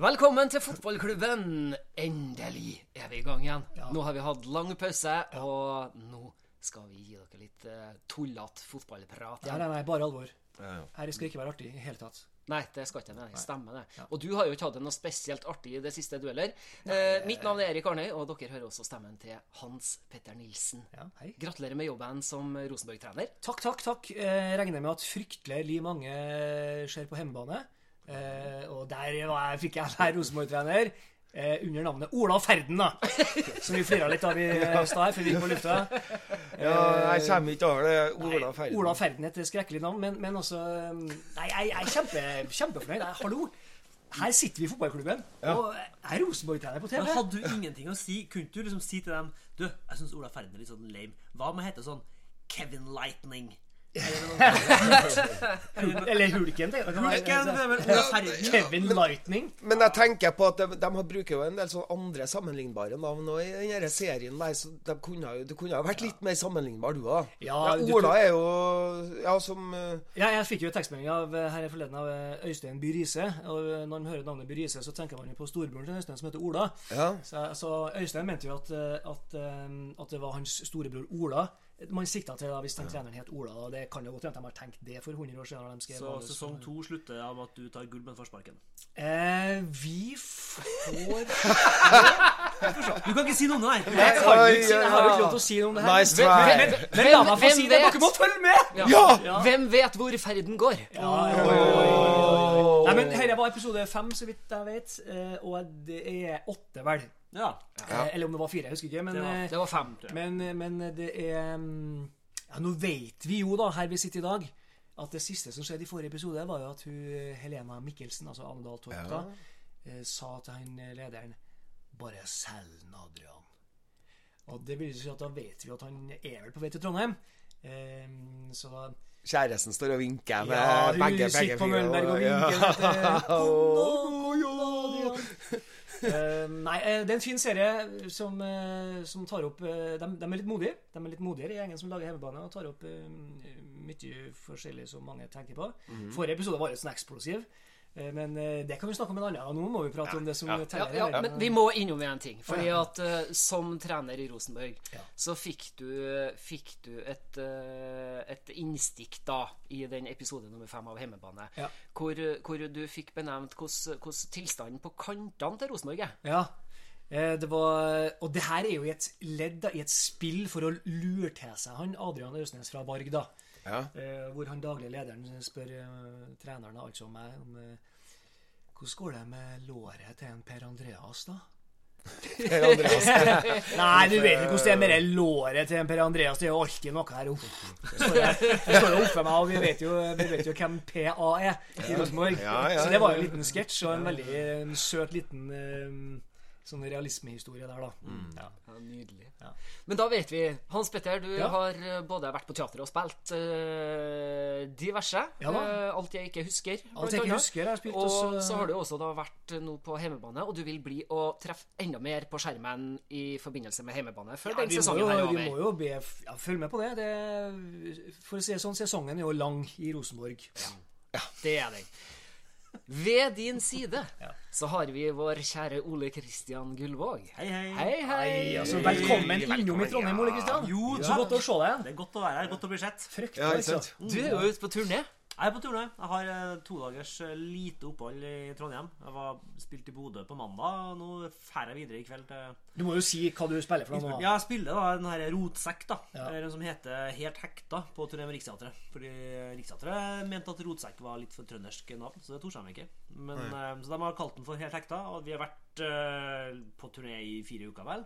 Velkommen til fotballklubben! Endelig er vi i gang igjen. Nå har vi hatt lang pause, og nå skal vi gi dere litt uh, tullete fotballprat. Nei, nei, nei, bare alvor. Her skal ikke være artig i det hele tatt. Nei, det skal ikke jeg. Stemmer det. Og du har jo ikke hatt det noe spesielt artig i det siste dueller. Eh, mitt navn er Erik Arnøy, og dere hører også stemmen til Hans Petter Nilsen. Ja, hei. Gratulerer med jobben som Rosenborg-trener. Takk, takk, takk. Eh, regner med at fryktelig mange ser på hjemmebane. Eh, og der var jeg, fikk jeg være Rosenborg-trener. Eh, under navnet Ola Ferden, da. Som vi flira litt av i eh, stad her før vi gikk på lufta. Ja, jeg kommer ikke over det. Ola Ferden. Ola Ferden er et skrekkelig navn, men, men også Nei, jeg, jeg er kjempe, kjempefornøyd. Jeg- Hallo! Her sitter vi i fotballklubben, og jeg er Rosenborg-trener på TV. Men hadde du ingenting å si? Kunne du liksom si til dem Du, jeg syns Ola Ferden er litt sånn lame. Hva med å hete sånn Kevin Lightning? Eller Hulken. tenker er Ferden. Kevin Lightning. Men jeg tenker på at de, de bruker jo en del sånn andre sammenlignbare navn òg i den serien Nei, så de kunne, jo- kunne ha vært litt mer sammenlignbar, du òg. Ja, du Ola er jo Ja, som eh, Ja, jeg fikk jo en tekstmelding av eh, her forleden av eh, Øystein By Riise. Og når man hører navnet By Riise, så tenker man jo på storebroren til Øystein som heter Ola. Ja. Så, så Øystein mente jo at, at, at det var hans storebror Ola man sikta til da hvis den treneren het Ola. Og det kan jo godt hende at de har tenkt det for 100 år siden. når de skrev Så sesong to slutter av at du tar gull med forsparken. Eh, vi får Du kan ikke si noe om det, nei! Jeg kan ikke si Jeg har jo ikke lov til å si noe om det her. Nice hvem- Men la meg få si det! Dere må følge med! Ja! Hvem vet hvor ferden går? Ja, ja, ja, ja, ja. Nei, men Dette var episode fem, så vidt jeg vet. eh, Og det er åtte, vel. Ja. Eh, Eller om det var fire, jeg husker ikke. Men, Det var- eh, Det var fem. men, men det er mm, Ja, nå vet vi jo, da, her vi sitter i dag, at det siste som skjedde i forrige episode, var jo at hun eh, Helena Mikkelsen, altså Annedal Torp, da, eh, sa til han eh, lederen Bare selg den, Adrian. Og det vil si at da vet vi at han er vel på vei til Trondheim. Eh, så da Kjæresten står og vinker med Ja, begge sitter på. Møllenberg og vinker. du. Eh, nei, eh, det er en fin serie som, eh, som tar opp de, de er litt modige. De er litt modigere gjengen som lager hjemmebane, og tar opp eh, mye forskjellig som mange tenker på. Forrige episode var litt sånn eksplosiv. Eh, Men eh, det kan vi snakke om en annen gang. Nå må vi prate om det som Ja, teller. ja, ja, men vi må innom en ting. Fordi at uh, som trener i Rosenborg, så fikk du, fikk du et, uh, et innstikk da i den episode nummer fem av Hjemmebane, Ja. hvor, hvor du fikk benevnt hvordan tilstanden på kantene til Rosenborg er. Ja. Det var, og det her er jo i et ledd i et spill for å lure til seg han Adrian Øsnes fra Varg, da. Ja. Eh, hvor han daglige lederen spør eh, treneren, altså meg, om eh, hvordan går det med låret til en Per Andreas, da? Per Andreas. Nei, du vet ikke hvordan det er med det låret til en Per Andreas. Det er jo alltid noe her oppe. Det står jo- oppe meg, og vi vet jo, vi vet jo hvem PA er i Rosenborg. Ja, ja, Så det var jo en liten sketsj og en veldig søt liten sånn realismehistorie der, da. Ja. Ja, nydelig. Ja. Men da vet vi Hans Petter, du Ja. har eh, både vært på teater og spilt uh, diverse. Ja da. Eh, alt jeg ikke husker. Alt jeg ikke husker, jeg har spilt Og også- så har du også da vært nå på hjemmebane, og du vil bli å treffe enda mer på skjermen i forbindelse med hjemmebane før Ja, den sesongen jo, her er vi må jo be ja, Følg med på det. det. For å si det sånn, sesongen er jo lang i Rosenborg. Ja, Det er den. Ved din side Ja. så har vi vår kjære Ole Kristian Gullvåg. Hei, hei. Hei, hei. Altså, velkommen innom i Trondheim, Ole Kristian. Jo, Så godt å se deg igjen. Det er godt å være her. Godt å bli sett. Fryktelig. Ja? Du er jo ute på turné. Jeg er på turné. Jeg har eh, to dagers eh, lite opphold i Trondheim. Jeg var spilt i Bodø på mandag, og nå drar jeg videre i kveld til Du må jo si hva du spiller for noe. Ja, jeg spiller da den her Rotsekk, da. Ja. Eller Den som heter Helt hekta på turné med Riksteatret. Fordi Riksteatret mente at Rotsekk var litt for trøndersk navn, så det torde de ikke. Men, mm. så de har kalt den for Helt hekta, og vi har vært på turné i fire uker, vel.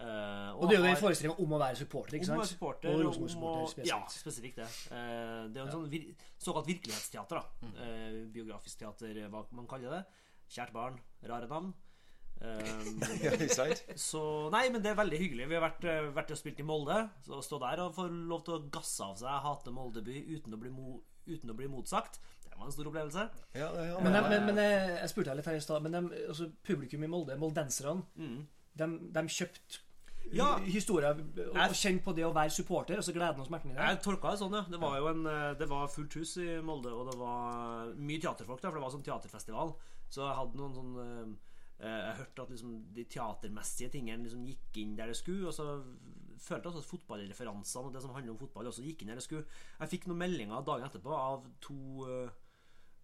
Eh, Og det er jo i forestilling om å være supporter, ikke om å være supporter, og om Rosenborg-supporter å- spesielt. Ja, spesifikt det. Uh, det er jo en sånn vir såkalt virkelighetsteater. da uh, Biografisk teater, hva man kaller det. Kjært barn, rare navn. Ja, sant? så Nei, men det er veldig hyggelig. Vi har vært, vært og spilt i Molde. Så å stå der og få lov til å gasse av seg 'Hate Moldeby' uten å bli, mo uten å bli motsagt, det var en stor opplevelse. Ja, ja, Men, de, men, men jeg, spurte deg litt her i stad, men de, altså, publikum i Molde, moldenserne, de, de kjøpte Ja. historier og, kjente på det å være supporter, og så gleden og smerten i det. Jeg tolka det sånn, ja. Det var jo en eh, Det var fullt hus i Molde, og det var mye teaterfolk der, for det var sånn teaterfestival. Så jeg hadde noen sånn eh, eh, Jeg hørte at liksom de teatermessige tingene liksom gikk inn der det skulle. Og så følte jeg også at fotballreferansene og det som handler om fotball, også gikk inn der det skulle. Jeg fikk noen meldinger dagen etterpå av to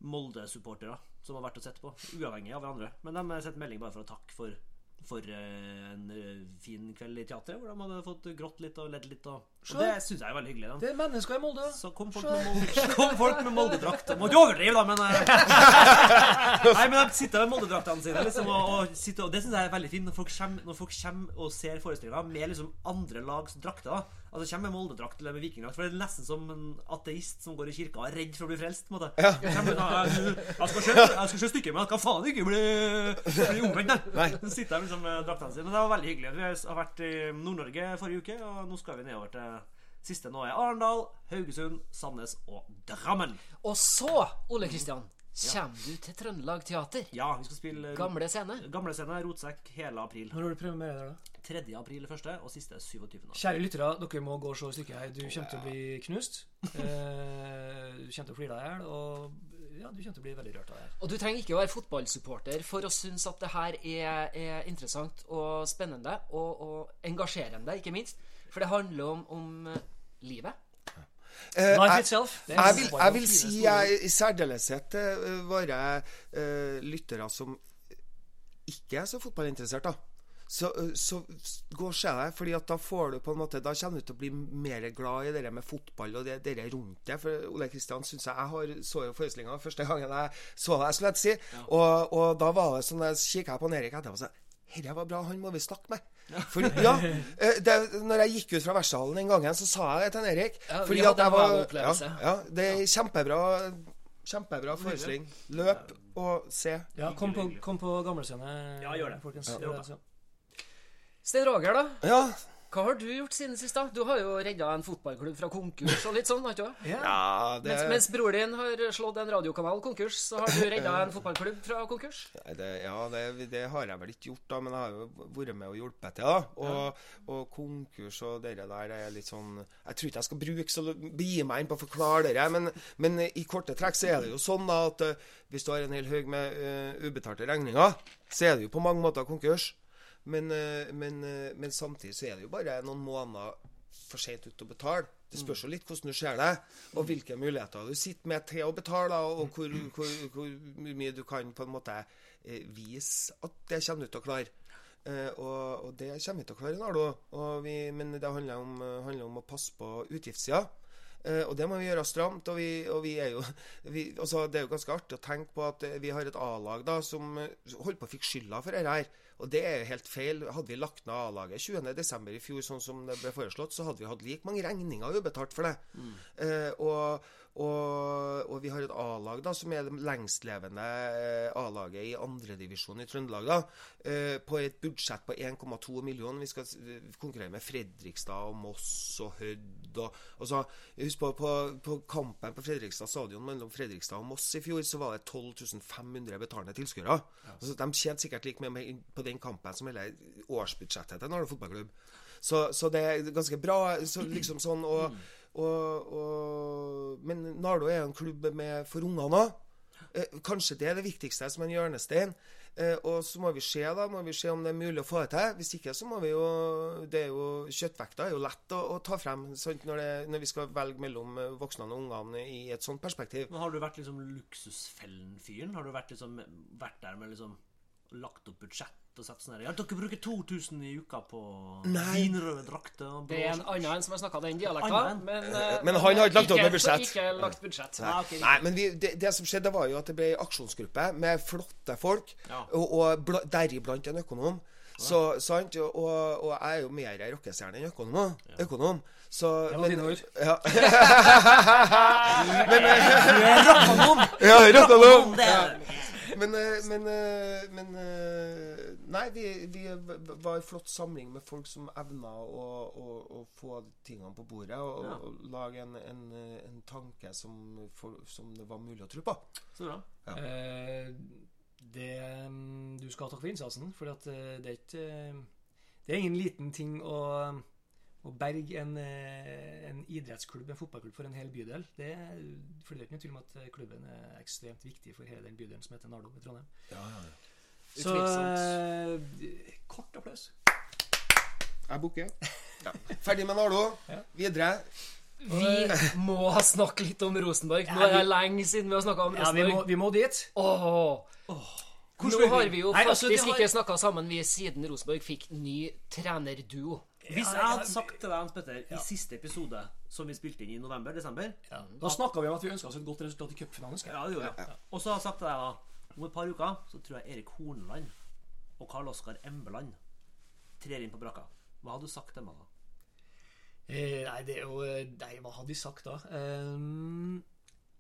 Molde-supportere som har vært og sett på, uavhengig av hverandre. Men de har sett melding bare for å takke for for eh, en eh, fin kveld i teatret, hvor de hadde fått grått litt og ledd litt. Og, og det syns jeg er veldig hyggelig. Da. Det er mennesker i Molde. Så kom folk med, Molde, kom folk med Molde-drakt. Må ikke overdrive, da, men eh, Nei, men de sitter med Molde-draktene sine, liksom, og, og, sitter, og det syns jeg er veldig fint. Når folk kommer, når folk kommer og ser forestillinga med liksom andre lags drakter. da Altså kommer med Molde-drakt eller med vikingdrakt. For det er nesten som en ateist som går i kirka og er redd for å bli frelst. på en måte Ja. Kommer, jeg, jeg skal skjønne Jeg skal skjønne stykket, men jeg skal faen ikke bli, bli omvendt. Så. Sitter der liksom med draktene sine. Men det var veldig hyggelig. Vi har vært i Nord-Norge forrige uke, og nå skal vi nedover til siste nå er Arendal, Haugesund, Sandnes og Drammen. Og så, Ole Kristian, kommer du til Trøndelag Teater. Ja, vi skal spille Gamle scene. Gamle scene, Rotsekk, hele april. Når har du premiere der, da? 3. april første, og siste er 27. Kjære lyttere, dere må gå og se stykket her. Du kommer til å bli knust. Eh, du kommer til å flire deg i hjel, og ja, du kommer til å bli veldig rørt av det her. Og du trenger ikke å være fotballsupporter for å synes at det her er, er interessant og spennende og, og engasjerende, ikke minst. For det handler om, om livet. Eh, jeg- Jeg vil, jeg vil si jeg, i særdeleshet til våre eh, lyttere som ikke er så fotballinteressert, da. Så, eh, så gå og se deg, fordi at da får du på en måte Da kommer du til å bli mer glad i det med fotball og det, det rundt det. For Ole Kristian syns jeg Jeg har, så jo forestillinga første gangen jeg så det, skulle jeg si. Og, og da var det sånn Jeg kikka på Erik etterpå og sa Herre var bra, han må vi snakke med. For, ja, eh, det, når jeg gikk ut fra vertsalen den gangen, så sa jeg det til Erik. Ja, fordi at jeg var ja, ja, det er kjempebra Kjempebra forestilling. Løp og se. Ja, kom på, kom på gamlescene, Ja, gjør det. folkens. Ja. Stein Roger, da? Ja, Hva har du gjort siden sist? da? Du har jo redda en fotballklubb fra konkurs og litt sånn, har du ikke? Ja. ja det, Mens, mens bror din har slått en radiokanal konkurs, så har du redda en fotballklubb fra konkurs. Nei, det, ja, det, det har jeg vel ikke gjort, da, men jeg har jo vært med og hjulpet til. da Og, og konkurs og det der det er litt sånn Jeg tror ikke jeg skal bruke så begi meg inn på å forklare det, men, men i korte trekk så er det jo sånn da at eh, hvis du har en hel haug med uh, ubetalte regninger, så er det jo på mange måter konkurs. Men, eh, men, eh, men samtidig så er det jo bare noen måneder for sent ut å betale. Det spørs jo litt hvordan du ser det, og hvilke muligheter du sitter med til å betale, og hvor, hvor, hvor mye du kan på en måte eh, vise at det kommer du til å klare. Uh, og, og det kommer vi til å klare, Nardo. Vi, men det handler om, handler om å passe på utgiftssida. Uh, og det må vi gjøre stramt. Og vi, og vi er jo altså, Det er jo ganske artig å tenke på at vi har et A-lag da som holder på å fikk skylda for dette her. Og det er helt feil. Hadde vi lagt ned A-laget 20.12. i fjor, sånn som det ble foreslått, så hadde vi hatt like mange regninger ubetalt for det. Eh, og, og, og vi har et A-lag da som er det lengstlevende eh, A-laget i andredivisjon i Trøndelag. da eh, På et budsjett på 1,2 millioner. Vi skal eh, konkurrere med Fredrikstad og Moss og Hødd. Og, og så, husk på, på, på kampen på Fredrikstad stadion mellom Fredrikstad og Moss i fjor, så var det 12 500 betalende tilskuere. Altså, de tjente sikkert like mye på den kampen som hele årsbudsjettet til Nardo fotballklubb. Så, så det er ganske bra. Så liksom sånn og, og, og, Men Nardo er en klubb med for ungene òg. Eh, kanskje det er det viktigste som en hjørnestein. Eh, og så må vi se da, må vi se om det er mulig å få det til. Hvis ikke så må vi jo det er jo Kjøttvekta er jo lett å, å ta frem når, det, når vi skal velge mellom eh, voksne og ungene i et sånt perspektiv. Men har du vært liksom luksusfellen-fyren? Har du vært, liksom, vært der med liksom lagt opp budsjett og sette sånn her Ja, dere bruker 2000 i uka på vinrøde drakter og Det er en annen enn som har snakka den dialekta, men, uh, Men han har ikke lagt opp noe budsjett. Ikke lagt budsjett. Nei, okay, Nei, men vi, det, det som skjedde, var jo at det ble aksjonsgruppe med flotte folk, Ja. og, og deriblant en økonom. Så, sant? Og, og, og jeg er jo mer ei rockestjerne enn økonom. økonom. Så, Det var dine ord. Ja. Rockanom! ja. Det er Men, eh, men, eh, men eh, Nei, vi, vi var en flott samling med folk som evna å, å, å få tingene på bordet og, Ja. og lage en, en, en tanke som, for, som det var mulig å tro på. Så bra. Eh, det mm, Du skal ha takk for innsatsen, for det er ikke Det er ingen liten ting å, å berge en, eh, en idrettsklubb, en fotballklubb, for en hel bydel det, For det er ikke noe tvil om at eh, klubben er ekstremt viktig for hele den bydelen som heter Nardo i Trondheim. Ja, ja, ja. Så eh, kort applaus. Jeg booker. Ja. Ferdig med Nardo. Ja. Videre. Vi må snakke litt om Rosenborg. Nå er det lenge siden vi har snakka om Rosenborg. Ja, vi må, vi må dit. Åh. Hvor Nå har vi jo Nei, altså, faktisk har- ikke snakka sammen vi siden Rosenborg fikk ny trenerduo. Hvis jeg hadde sagt til deg, Hans Petter, i siste episode som vi spilte inn i november-desember Da snakka vi om at vi ønska oss et godt resultat i cupfinalen. Ja, det gjorde jeg. Og så har jeg sagt til deg da om et par uker så tror jeg Erik Horneland og Karl Oskar Embeland trer inn på brakka. Hva hadde du sagt til meg da? Eh, nei, det er jo eh, Nei, hva hadde de sagt da? Um,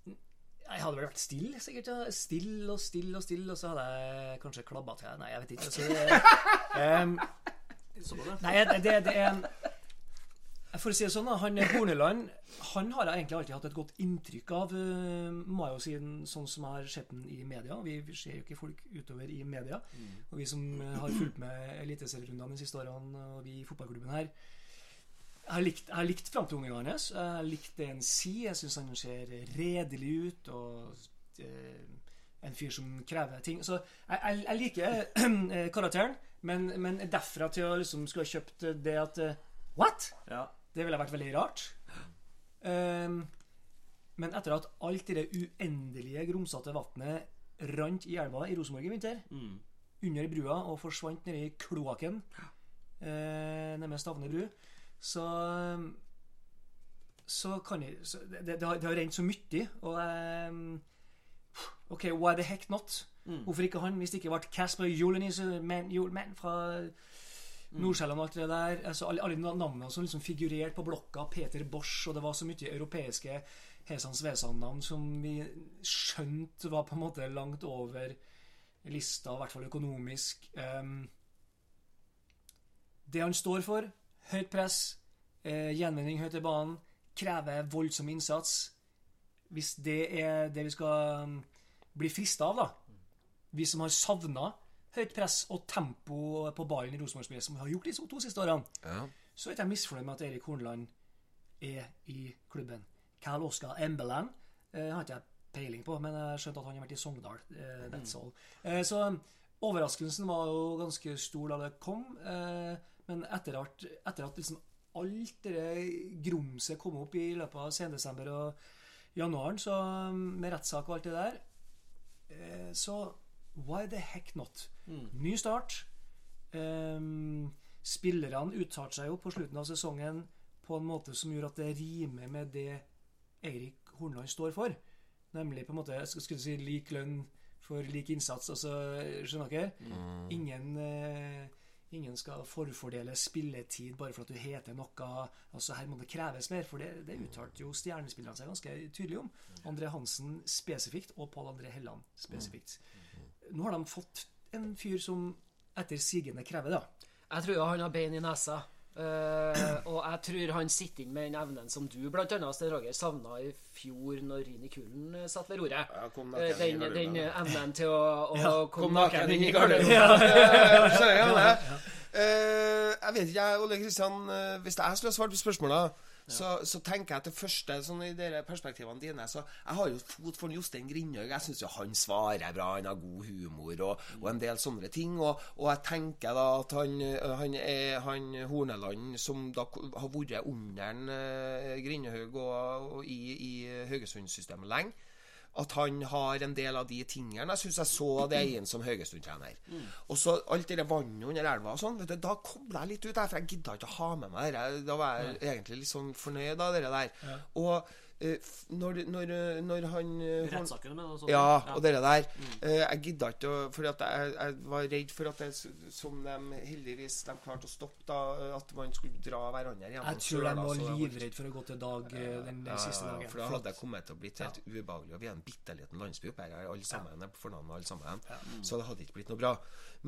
jeg hadde vel vært stille, sikkert. Ja. Stille og stille og stille, og så hadde jeg kanskje klabba til. Nei, jeg vet ikke. Altså, um, Så det. det, det er For å si det sånn. Han Horneland han har jeg egentlig alltid hatt et godt inntrykk av. eh, må jeg jo sånn som jeg har sett den i media. Vi ser jo ikke folk utover i media. Og vi som eh, har fulgt med eliteserierundene de siste årene, og vi i fotballklubben her jeg har likt, jeg har likt framtoningen hans. Jeg har likt det han sier. Jeg syns han ser redelig ut. Og eh, en fyr som krever ting. Så jeg, jeg, jeg liker karakteren, men, men derfra til å liksom skulle ha kjøpt det at eh, What?! Ja. Det ville vært veldig rart. Um, men etter at alt det uendelige, grumsete vannet rant i elva i Rosenborg i vinter, Mm. under brua og forsvant nedi kloakken eh, nede med Stavne bru, så så kan jeg så det, det, har, det har rent så mye, og ehm, OK, why the heck not? Hvorfor ikke han, hvis det ikke ble Casper Julenis man, Juleman fra Nordsjælland og alt det der. Altså, alle, alle navnene som liksom figurerte på blokka. Peter Bosch, og det var så mye europeiske Hesans Vesan-navn som vi skjønte var på en måte langt over lista, i hvert fall økonomisk. Um, det han står for, høyt press, eh, gjenvinning høyt i banen, krever voldsom innsats. Hvis det er det vi skal um, bli frista av, da Vi som har savna høyt press og tempo på ballen i Rosenborg-spillet, som vi har gjort de to siste årene, Ja. så er ikke jeg misfornøyd med at Erik Hornland er i klubben. Carl Oskar Embeland eh, har ikke jeg peiling på, men jeg skjønte at han har vært i Sogndal. Eh, that's all. Eh, så um, overraskelsen var jo ganske stor da det kom, eh, men etter at, etter at liksom alt det grumset kom opp i løpet av sendesember og januaren, så med rettssak og alt det der, eh, så why the heck not? Ny start. Um, spillerne uttalte seg jo på slutten av sesongen på en måte som gjorde at det rimer med det Eirik Hornland står for. Nemlig på en måte skulle si lik lønn for lik innsats. Altså, skjønner dere? Ingen, eh, ingen skal forfordele spilletid bare for at du heter noe. Altså Her må det kreves mer, for det, det uttalte jo stjernespillerne seg ganske tydelig om. André Hansen spesifikt, og Pål André Helland spesifikt. Nå har de fått en fyr som etter sigende krever da. Jeg tror han har bein i nesa. Eh, og jeg tror han sitter inn med den evnen som du blant annet, Sten Roger, savna i fjor når Rini Kulen eh, satt ved roret. Ja, i den, den evnen til å, å ja, komme naken inn i garderoben. jeg? Eh, vet ikke, jeg, Ole Kristian. hvis jeg skulle ha svart på spørsmålet, så, så tenker jeg til første sånn i dere perspektivene dine så Jeg har jo fot for Jostein Grindhaug. Jeg syns jo han svarer bra, han har god humor og, og en del sånne ting. Og, og jeg tenker da at han, eh, han, er, han Horneland, som da har vært under eh, Grindhaug og, og i, i Haugesund-systemet lenge at han har en del av de tingene. Jeg syns jeg så det igjen som Haugesund-trener. Og så alt det vannet under elva og sånn, vet du, da kobla jeg litt ut der, for jeg gidda ikke å ha med meg det. Da var jeg egentlig litt sånn fornøyd av det der. Og eh, f- når, når, når han eh, Rettssaken med det? Ja, ja, og det der. Mm. jeg gidda ikke å Fordi jeg, jeg var redd for at det, som de heldigvis de klarte å stoppe, da, at man skulle dra hverandre gjennom Jeg tror de var livredde livredd for å gå til dag eh, den, ja, siste dagen. For da hadde jeg kommet til å blitt helt ubehagelig. Og vi er en bitte liten landsby oppe her, alle sammen. ja. For alle sammen. Så det hadde ikke blitt noe bra.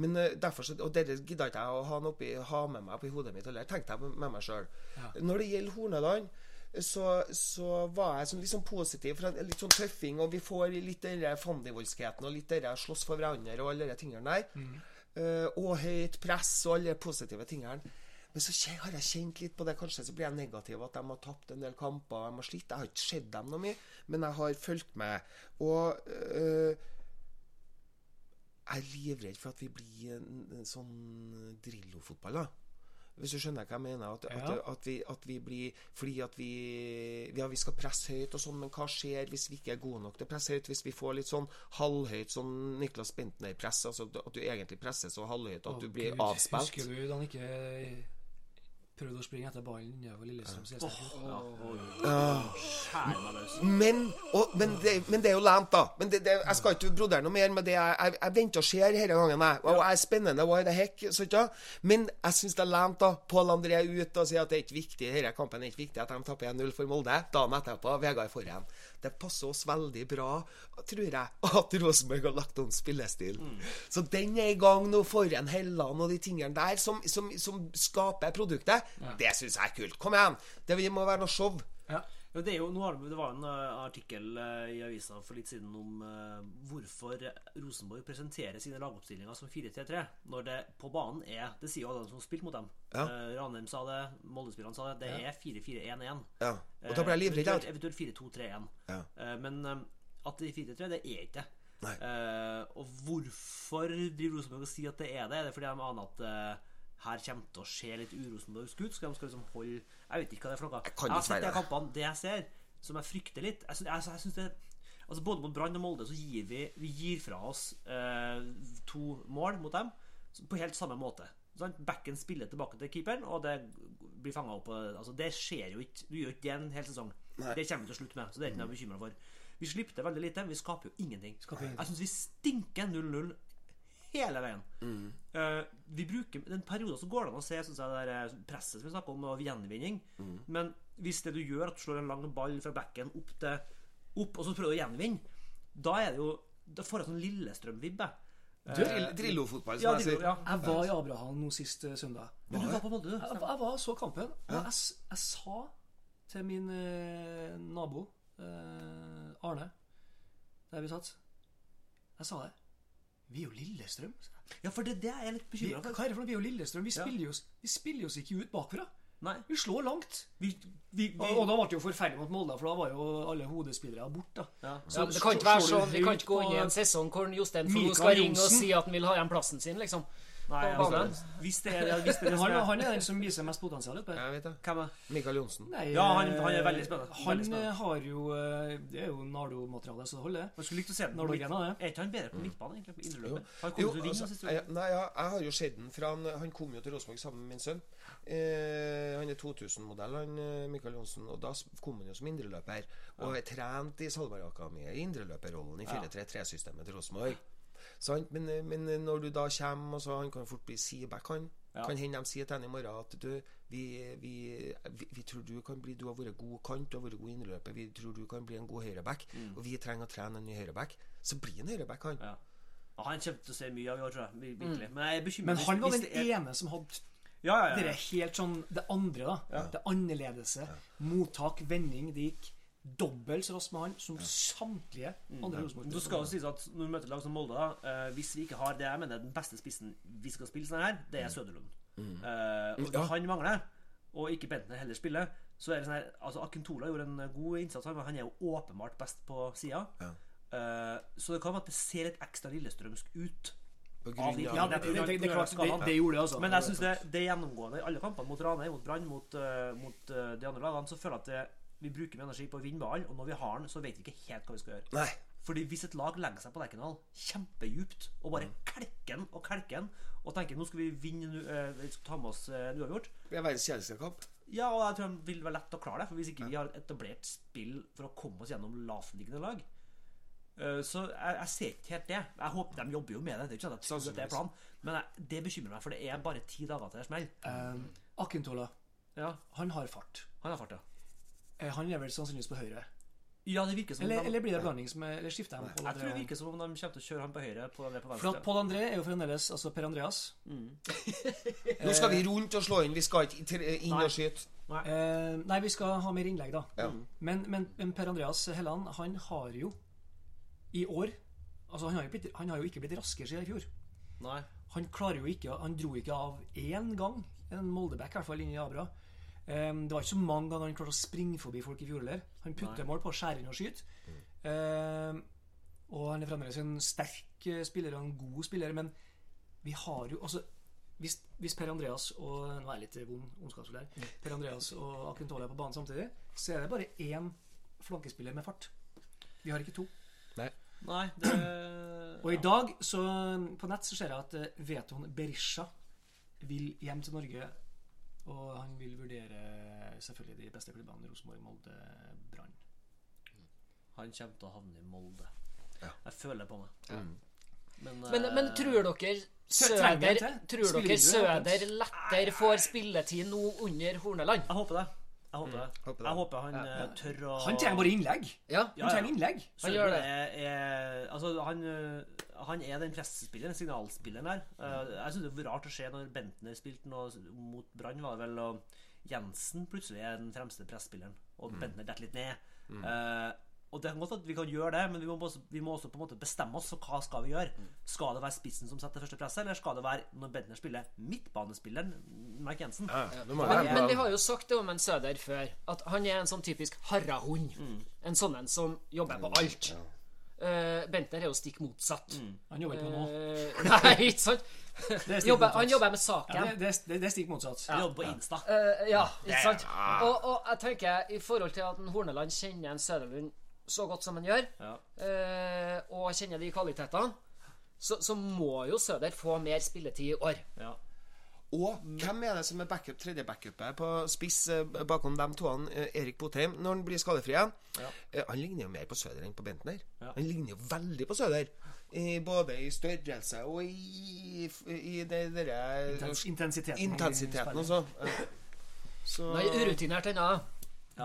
Men eh, derfor så, Og dette gidda ikke jeg å ha, oppi, ha med meg oppi hodet mitt. Eller tenkte jeg med meg sjøl. Når det gjelder Horneland så, så var jeg sånn, litt sånn positiv. For litt sånn tøffing, og vi får litt den der fandivoldskheten og litt der slåss for hverandre og alle de tingene der. Eh, og høyt press og alle de positive tingene. Men så har jeg kjent litt på det. Kanskje så blir jeg negativ at de har tapt en del kamper. De har slitt. Jeg har ikke sett dem noe mye, men jeg har fulgt med. Og øh, jeg er livredd for at vi blir en, en sånn Drillo-fotball, da. Hvis du skjønner hva jeg mener? At, Ja. at, at, vi, at vi blir Fordi at vi Ja, vi skal presse høyt og sånn, men hva skjer hvis vi ikke er gode nok til å presse høyt? Hvis vi får litt sånn halvhøyt sånn Niklas Bentner-press, altså at du egentlig presser så halvhøyt at du blir avspilt? Husker du da han ikke prøvde å springe etter ballen nedover Lillestrøm siste Skjær meg løs. Men, men, det, men det er jo lent, da. Men det, det, jeg skal ikke brodere noe mer med det. Jeg, jeg, jeg venter og ser denne gangen. Jeg. Og jeg er spennende. Why the heck? Så, ikke? Men jeg syns det er lent, da. Pål André er ute og sier at det er ikke viktig denne kampen er ikke viktig at de tapper 1-0 for Molde. Dagen etterpå, Vegard Forhen. Det passer oss veldig bra, tror jeg, at Rosenborg har lagt om spillestil. Så den er i gang nå foran Helland og de tingene der som, som, som skaper produktet. Det syns jeg er kult. Kom igjen! Det må være noe show. Ja. Ja, det, er jo, det var en eh, artikkel eh, i avisa for litt siden om eh, hvorfor Rosenborg presenterer sine lagoppstillinger som 4-3-3, når det på banen er Det sier jo alle som har spilt mot dem. Ja. Ranheim sa det, Molde-spillerne sa det. Det er 4-4-1-1. Ja. Og da blir jeg livredd. Eventuelt, eventuelt 4-2-3-1. Ja. Men at det er 4-3, det er ikke det. Nei. Og hvorfor driver Rosenborg og sier at det er det? Er det fordi de aner at her kommer til å se litt urosenborgsk ut? Skal de skal liksom holde Jeg vet ikke hva det er for noe. Jeg kan har sett de kampene. Det jeg ser, som jeg frykter litt Jeg, synes, jeg, jeg synes det Altså Både mot Brann og Molde så gir vi Vi gir fra oss eh, to mål mot dem på helt samme måte. Sånn, Backen spiller tilbake til keeperen, og det blir fanga opp. Altså, det skjer jo ikke. Du gjør ikke det en hel sesong. Det kommer vi til å slutte med. Så det er ikke noe å bekymre for. Vi slipper veldig lite. Vi skaper jo ingenting. Skaper. Jeg syns vi stinker 0-0 hele veien. Eh, vi bruker En periode så går det an å se synes jeg, det der presset som vi snakker om, og gjenvinning. Men hvis det du gjør, at du slår en lang ball fra backen opp til opp, og så prøver du å gjenvinne, da er det jo Da får jeg sånn Lillestrøm-vibbe. Drillo-fotball, som Ja, jeg sier. ja. Jeg var i Abraham nå sist eh, søndag. Men du var på Molde, du. Jeg, jeg var så kampen, og jeg, jeg sa til min eh, nabo eh, Arne, der vi satt Jeg sa det. Vi er jo Lillestrøm. Ja, for det, det er jeg litt bekymra for. hva er det for noe? Vi er jo Lillestrøm. Vi Ja. spiller, vi spiller oss ikke ut bakfra. Nei. Vi slår langt. Vi, vi, vi, Og, og da ble det jo forferdelig mot Molde, for da var jo alle hodespillere borte. ja. Ja, det kan ikke være sånn Vi kan ikke gå inn i en sesong hvor Jostein Flo skal ringe og si at han vil ha igjen plassen sin, liksom. Nei, altså, hvis det er, hvis det er han, han er den som viser mest potensial. vet. Jeg vet det. Hvem er Mikael Johnsen. Nei, Ja, han- eh, han er veldig spennende. Han Veldig spennende. eh, har jo eh, Det er jo Nardo-materiale, så det holder. Man skulle likt å se den midt- Er ikke han bedre på midtbanen, egentlig? På indreløpet? Han kom Jo, til altså, jeg, nei, ja, jeg har jo sett den fra han, han kom jo til Rosenborg sammen med min sønn. Eh, han er 2000-modell, han eh, Mikael Johnsen. Og da kom han jo som indreløper. Og er trent i Salberg-akademiet i indreløperrollen i 4-3-3-systemet til Rosenborg. Sant? Men, eh, men når du da kommer og så Han kan fort bli sideback, han. Ja. Kan hende de sier til han i morgen at du, vi, vi, vi, vi tror du kan bli Du har vært god kant, du har vært god innløper, Vi tror du kan bli en god høyreback. Og vi trenger å trene en ny høyreback. Så blir han høyreback, han. Ja. Og han kommer til å se mye av i år, tror jeg. Virkelig. Mm. Men jeg er bekymret Men han var den er- ene som hadde Ja, ja, det er helt sånn Det andre, da. Det annerledese. Mottak, vending. Det gikk dobbelt så raskt med han som samtlige andre mm. Rosenborg. Det skal jo sies at når vi møter lag som Molde, da, eh, hvis vi ikke har det jeg mener den beste spissen vi skal spille sånn her, det er Søderlund. Eh, og Ja. han mangler, og ikke Bentner heller spiller, så er det sånn her Altså Akintola gjorde en god innsats, men han er jo åpenbart best på sida. Ja. Uh, så det kan være at det ser litt ekstra lillestrømsk ut. Grunn Ja, det, det, det, det, er klart, det, det gjorde det, altså. Men jeg synes det, det er gjennomgående i alle kampene, mot Ranheim, mot Brann, mot, mot de andre lagene, så føler jeg at det, vi bruker mye energi på å vinne ballen, og når vi har den, så vet vi ikke helt hva vi skal gjøre. Nei. Fordi hvis et lag legger seg på Lerkendal kjempedjupt og bare kelker den og klekker den og tenker nå skal vi vinne skal ta med oss uh, uavgjort Det er verdens kjedeligste kamp. Ja, og jeg tror det vil være lett å klare det. For hvis ikke vi har etablert spill for å komme oss gjennom lavtliggende lag eh, Så jeg, jeg ser ikke helt det. Jeg håper De jobber jo med det. Det er ikke sånn at jeg tror at det er planen Men jeg, det bekymrer meg, for det er bare ti dager til det smeller. Um, Akintola, Ja, han har fart. han har fart, ja. Eh, Han er vel sannsynligvis på høyre. Ja, det virker som Eller, de, eller blir det blanding som er, Eller skifter de? på Jeg tror det det? virker som om de kommer til å kjøre han på høyre, på, på For venstre. Pål André er jo fremdeles altså Per Andreas. Nå skal vi rundt og slå inn. Vi skal ikke inn og skyte. Eh, nei, vi skal ha mer innlegg, da. Ja. Men, men, men Per Andreas Helland, han har jo i år Altså, han har jo, blitt, han har jo ikke blitt raskere siden i fjor. Nei. Han klarer jo ikke Han dro ikke av én gang En Moldeback, i hvert fall, inn i Abra. Um, det var ikke så mange ganger han klarte å springe forbi folk i fjor heller. Han putter mål på å skjære inn og skyte. Um, og han er fremdeles en sterk eh, spiller og en god spiller, men vi har jo altså hvis, hvis Per Andreas og Nå er jeg litt vond ondskapsfull her. Per Andreas og Akintola er på banen samtidig, så er det bare én flankespiller med fart. Vi har ikke to. Nei, det Og i dag, så på nett, så ser jeg at eh, Veton Berisha vil hjem til Norge. Og han vil vurdere selvfølgelig de beste klubbene. Rosenborg, Molde, Brann. Han kommer til å havne i Molde. Jeg føler på meg. Men, Men, eh, men tror dere Søder, tror dere er. Søder lettere får spilletid nå under Horneland? Jeg håper det. Jeg håper det. håper det. Jeg håper han eh, tør å Han trenger bare innlegg. Ja. Han trenger innlegg. Han gjør det. Er, er, altså, han, øh, han er den pressespilleren, signalspilleren der. Uh, jeg syns det var rart å se når Bentner spilte noe mot Brann, var det vel, og Jensen plutselig er den fremste presspilleren, og Bentner detter litt ned. Eh, og det kan godt at vi kan gjøre det, men vi må, også, vi må også på en måte bestemme oss for hva skal vi gjøre. Skal det være spissen som setter første presset, eller skal det være når Bentner spiller midtbanespilleren Mark Jensen? Ja, Men, men vi har jo sagt det om en Søder før, at han er en sånn typisk harrahund. En sånn en som jobber på alt. Uh, Bentner er jo stikk motsatt. Han jobber ikke med noe. Eh, nei, ikke sant? Er Jobber, han jobber med saken. det, det, det, det er stikk motsatt. Ja. jobber på Insta. Uh, ja, ikke sant? Og, og jeg tenker, i forhold til at en Horneland kjenner en Søderlund så godt som han gjør, Ja. eh, og kjenner de kvalitetene, så, så må jo Søder få mer spilletid i år. Ja. Og hvem er det som er backup, tredje backupet på spiss eh, bakom de toene? eh, Erik Botheim, når han blir skadefri igjen. Ja. Han ligner jo mer på Søder enn på Bentner. Ja. Han ligner jo veldig på Søder. I, både i størrelse og i, i det derre Intens, intensiteten. Intensiteten også. Eh, Så er urutinert ennå.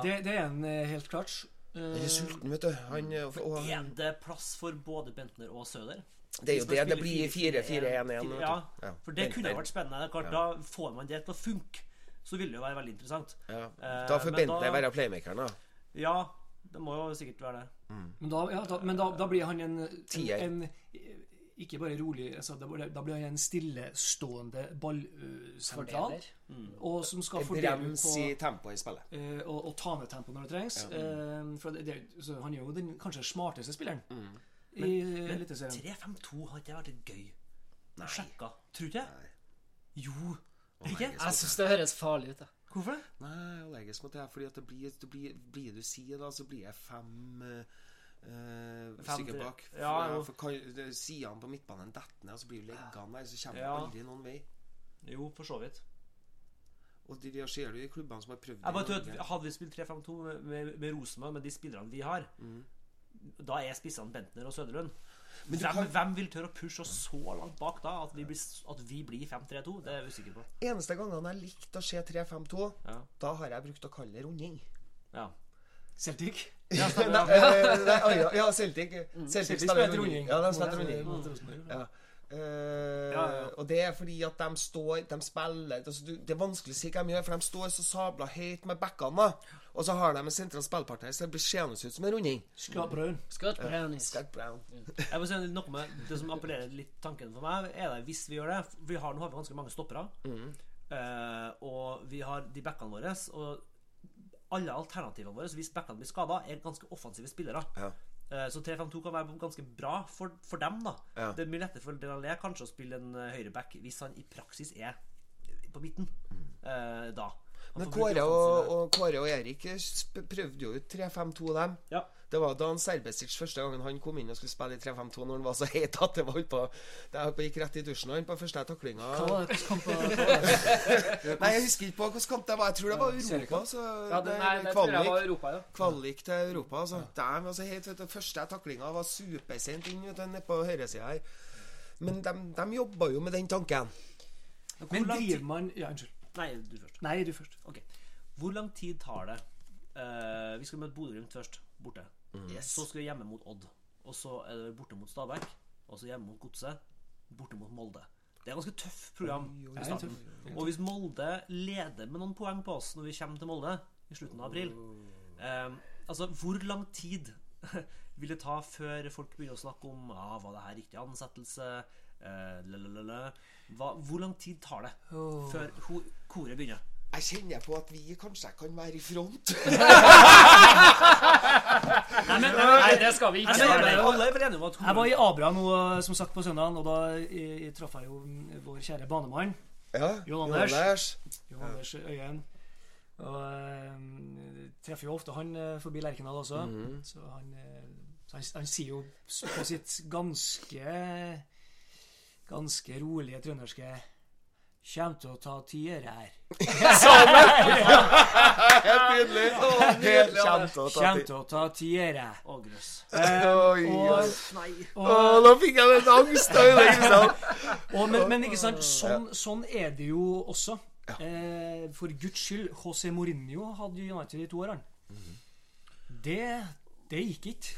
Det, det er en eh, helt klart. Eh, Han er sulten, vet du. Han, og, og, Er det plass for både Bentner og Søder? det er jo det. Det blir 4-4-1-1. Ja, Ja. for det kunne vært spennende. Klart, ja. Da får man det til å funke. Så vil det jo være veldig interessant. Ja. Eh, Da får Bentner da- være playmakeren, da. Ja, det må jo sikkert være det. Men da, ja, da, men da, da blir han en, en, en Ikke bare rolig altså, da, blir- han en stillestående ballsentral. Mm. Og som skal fordele brems på i tempoet i spillet. eh, og, og ta ned tempo når det trengs. Mm. for det, det, så han er jo den kanskje smarteste spilleren i Eliteserien. 3-5-2 har ikke vært litt gøy. Nei. sjekka. Tror du ikke? Jo. Ikke? Jeg syns det høres farlig ut. da. Hvorfor det? Nei, er allergisk mot det. her, Fordi at det blir, det blir, blir du sier da, så blir jeg fem uh, Fem stykker bak. For, Ja, ja. for sidene på midtbanen detter ned, og så blir jo liggende der, så kommer Ja. aldri noen vei. Jo, for så vidt. Og de, de ser du i klubbene som har prøvd det Hadde vi spilt 3-5-2 med, med, med Rosenborg, med de spillerne vi har, da er spissene Bentner og Søderlund. Men Hvem, kan- hvem vil tørre å pushe oss så langt bak da at vi blir, at vi blir 5-3-2? Det er jeg usikker på. Eneste gangene jeg likte å se 3-5-2, Ja. da har jeg brukt å kalle det runding. ja. Celtic. Ja, Nei, nei, ja, ja, Celtic. Celtic spiller runding. Ja, de spiller runding. Ja. Eh, Ja, ja. Og det er fordi at de står De spiller altså, Det er vanskelig å si hva de gjør, for de står så sabla høyt med backene. Og så har de en sentral spillpartner, så det blir seende ut som en runding. Scott Brown. Scott Brown. Hennis. Scott Brown. Jeg må si noe med Det som appellerer litt tanken for meg, er det hvis vi gjør det Vi har, Nå har vi ganske mange stoppere. Eh, og vi har de backene våre. Og alle alternativene våre, hvis backene blir skada, er ganske offensive spillere. Ja. Eh, Så 3-5-2 kan være ganske bra for, for dem. da Ja. Det er mye lettere for Denalé kanskje å spille en eh, høyreback hvis han i praksis er på midten. Mm. da Han Men Kåre og, og, Kåre og Erik prøvde jo ut 3-5-2, dem. Ja. Det var Dan Serbesic første gangen han kom inn og skulle spille i 3-5-2 når han var så heit at det var holdt på Det gikk rett i dusjen han på første taklinga. Hva var det? hvordan kamp var det? Nei, jeg husker ikke på hvilken kamp det var. Jeg tror det var Europa. Så Ja, det, nei, det tror jeg kvalik. var Europa, ja. Kvalik til Europa. Altså. Ja. var altså, helt, vet du, Første taklinga var supersent inn nede på høyresida her. Men de, de jobba jo med den tanken. Men driver man Ja, unnskyld. Nei, du først. Nei, du først. Ok. Hvor lang tid tar det Uh, Vi skal møte Bodø-Glimt først, borte. Så skal vi hjemme mot Odd. Og så er det borte mot Stabæk. Og så hjemme mot Godset. Borte mot Molde. Det er et ganske tøft program. i starten. Og hvis Molde leder med noen poeng på oss når vi kommer til Molde i slutten av april eh, Altså, hvor lang tid vil det ta før folk begynner å snakke om ah, Var det her riktig ansettelse? Eh. Hva, hvor lang tid tar det før koret begynner. Jeg kjenner på at vi kanskje kan være i front. Nei, men, Nei, det skal vi ikke. mener, gjøre. alle er om at Jeg var i Abra nå, som sagt, på søndagen, og da jeg, jeg traff jeg jo vår kjære banemann. Ja, Jon Anders. Jon Anders Øyen. Og um, treffer jo ofte han eh, forbi Lerkendal også. Så han, eh, så han, han sier jo på sitt ganske Ganske rolige trønderske Kjem til å ta tiere her. Helt nydelig. Helt Kjem til. å ta tiere. Å, grøss. Eh, Oi. Nei. Nå fikk jeg litt angst. og, men, men ikke sant, sånn, sånn er det jo også. Eh, for guds skyld, José Mourinho hadde United i to årene. Det, det gikk ikke.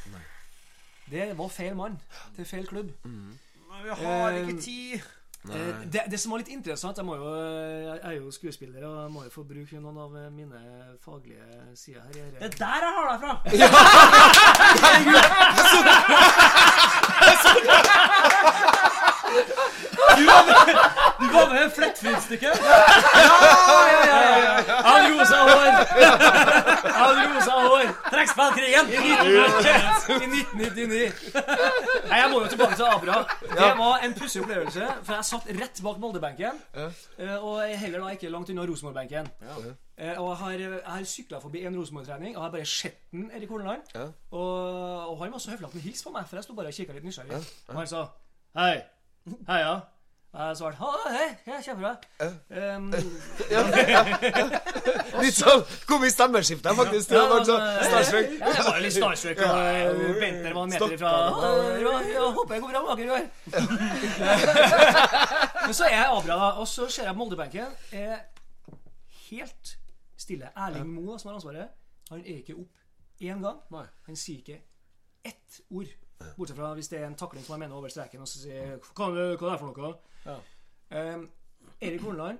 Det var feil mann til feil klubb. Men vi har ikke Eh, tid. Eh, det, det som var litt interessant Jeg, må jo, jeg er jo skuespiller og jeg må jo få bruke noen av mine faglige sider her. Det er der jeg har deg fra. Du var med i ja, ja. Han rosa hår! Han rosa hår! Trekkspillkrigen. I 1999. Nei, Jeg må jo tilbake til Abra. Det var en pussig opplevelse. For jeg satt rett bak Molde-benken. eh, Og heller da ikke langt unna Rosenborg-benken. Eh, Og jeg har, jeg har sykla forbi en Rosenborg-trening og har bare sett den, Erik Horneland. Og, og han var så høflig at han hilste på meg, for jeg sto bare og kikka litt nysgjerrig. Og han sa hei. Heia. Jeg svarte «Ha, hei, ja, kjempebra. Um, Litt sånn kom i stemmeskiftet, faktisk. Det var så starstruck. Ja, jeg var litt starstruck. Bentner eh, var en meter ifra «Ja, ja, Jeg håper jeg går bra med Aker i år. Men så er jeg avbra, da, og så ser jeg Moldebenken er helt stille. Erling Moe, som har ansvaret, han er ikke opp én gang. Han sier ikke ett ord. Bortsett fra hvis det er en takling som han mener over streken, og så sier Hva det, hva er det for noe? Um, Erik Horneland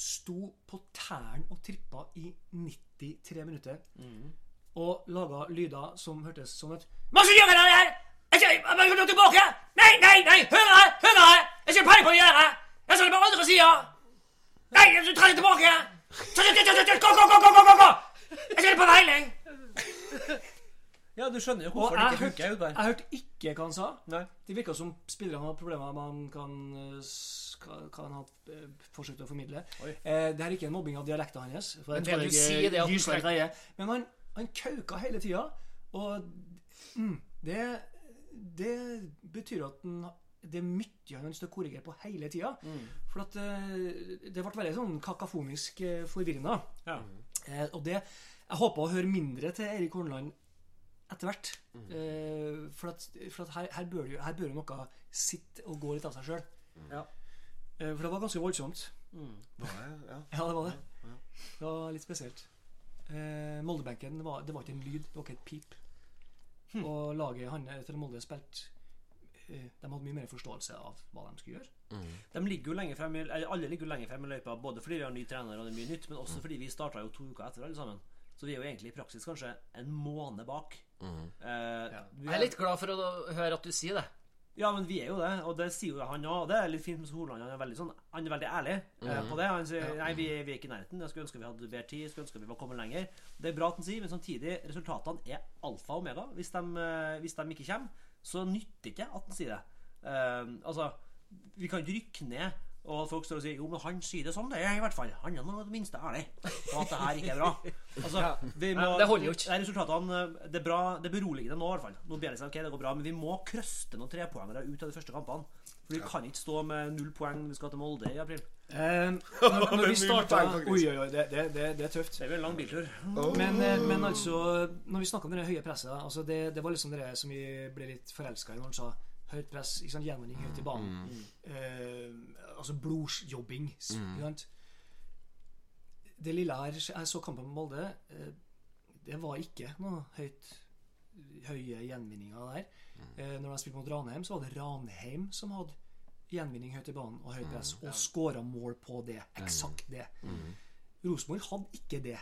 sto på tærne og trippa i 93 minutter. Og laga lyder som hørtes sånn ut. Hva skal gjøre? Jeg skal jeg må tilbake! Nei, nei, nei! Hør her! Hør her! Jeg skal peiling på det her! Jeg skal på andre sida! Nei, du det tilbake! Gå, gå, gå, gå, gå! Jeg skal på veiling! Ja, du skjønner jo hvorfor det ikke funker. hørte, ut der. jeg hørte ikke hva han sa. Nei. Det virka som spillerne hadde problemer med han kan, eh, hva hva han hadde eh, forsøkt å formidle. Oi. Eh, det er ikke en mobbing av dialekten hans. For Men jeg du jeg er si det at han. Men han, han kauka hele tida. Og mm, det, det betyr at han, det er mye han til å korrigere på hele tida. For at eh, det ble veldig sånn kakafonisk eh, forvirrende. Ja. Eh, og det Jeg håper å høre mindre til Erik Horneland etter hvert. Eh, for at, for at her, her, bør jo, her bør jo noe sitte og gå litt av seg sjøl. Ja. Eh, for det var ganske voldsomt. Var det? Ja. Ja, det var det. Det var litt spesielt. Eh, Moldebenken, det var, det var ikke en lyd, det var ikke et pip. Og laget han til Molde spilte eh, De hadde mye mer forståelse av hva de skulle gjøre. De ligger jo lenge frem i, Alle ligger jo lenger frem i løypa, både fordi vi har ny trener og det er mye nytt, men også fordi vi starta jo to uker etter alle sammen. Så vi er jo egentlig i praksis kanskje en måned bak. Eh, vi Jeg er litt glad for å høre at du sier det. Ja, men vi er jo det, og det sier jo han òg. Det er litt fint med Horneland. Han er veldig sånn Han er veldig ærlig eh, på det. Han sier nei, vi, vi er ikke i nærheten. Jeg skulle ønske vi hadde bedre tid. Jeg skulle ønske vi var kommet lenger. Det er bra at han sier, men samtidig, resultatene er alfa og omega. Hvis de, eh, hvis de ikke kommer, så nytter ikke at han sier det. Eh, altså, vi kan ikke rykke ned. Og folk står og sier jo, men han sier det sånn, det er i hvert fall. Han er nå det minste ærlig på at det her ikke er bra. Altså, vi må, det holder jo ikke. Resultatene Det er bra, det er beroligende nå, i hvert fall. Nå ber det seg, ok, det går bra, men vi må krøste noen trepoengere ut av de første kampene. For vi kan ikke stå med null poeng når vi skal til Molde i april. Eh, når, når vi starta. Oi, oi, oi, det, det, det, det er tøft. Det er vel en lang biltur. Men, eh, men altså, når vi snakka om det høye presset altså det, det var liksom det som vi ble litt forelska i når han sa høyt press, ikke sant, gjenvinning høyt i banen. Eh, altså blodsjobbing. s- Det lille her jeg så kampen med Molde, eh, det var ikke noe høyt høye gjenvinninger der. Eh, når de spilte mot Ranheim, så var det Ranheim som hadde gjenvinning høyt i banen og høyt press, og skåra mål på det. Eksakt det. Rosenborg hadde ikke det.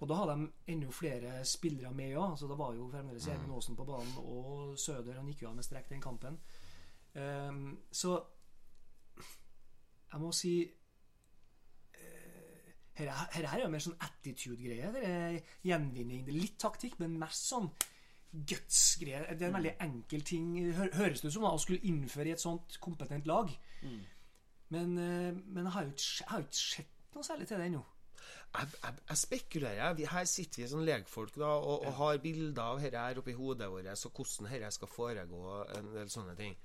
Og da hadde de enda flere spillere med òg. Så det var jo fremdeles Even Aasen på banen, og Søder han gikk jo av med strekk den kampen. Um, så jeg må si uh, Her, er- her er jo mer sånn attitude-greie. Det er Gjenvinning. Det er litt taktikk, men mest sånn guts-greier. Det er en veldig enkel ting, hø høres det ut som, å skulle innføre i et sånt kompetent lag. Men, uh, men jeg har jo ikke sett noe særlig til det ennå. Jeg, jeg, jeg spekulerer. Vi, her sitter vi som legfolk da, og, og har bilder av dette her oppi hodet vårt, så hvordan dette skal foregå, en del sånne ting.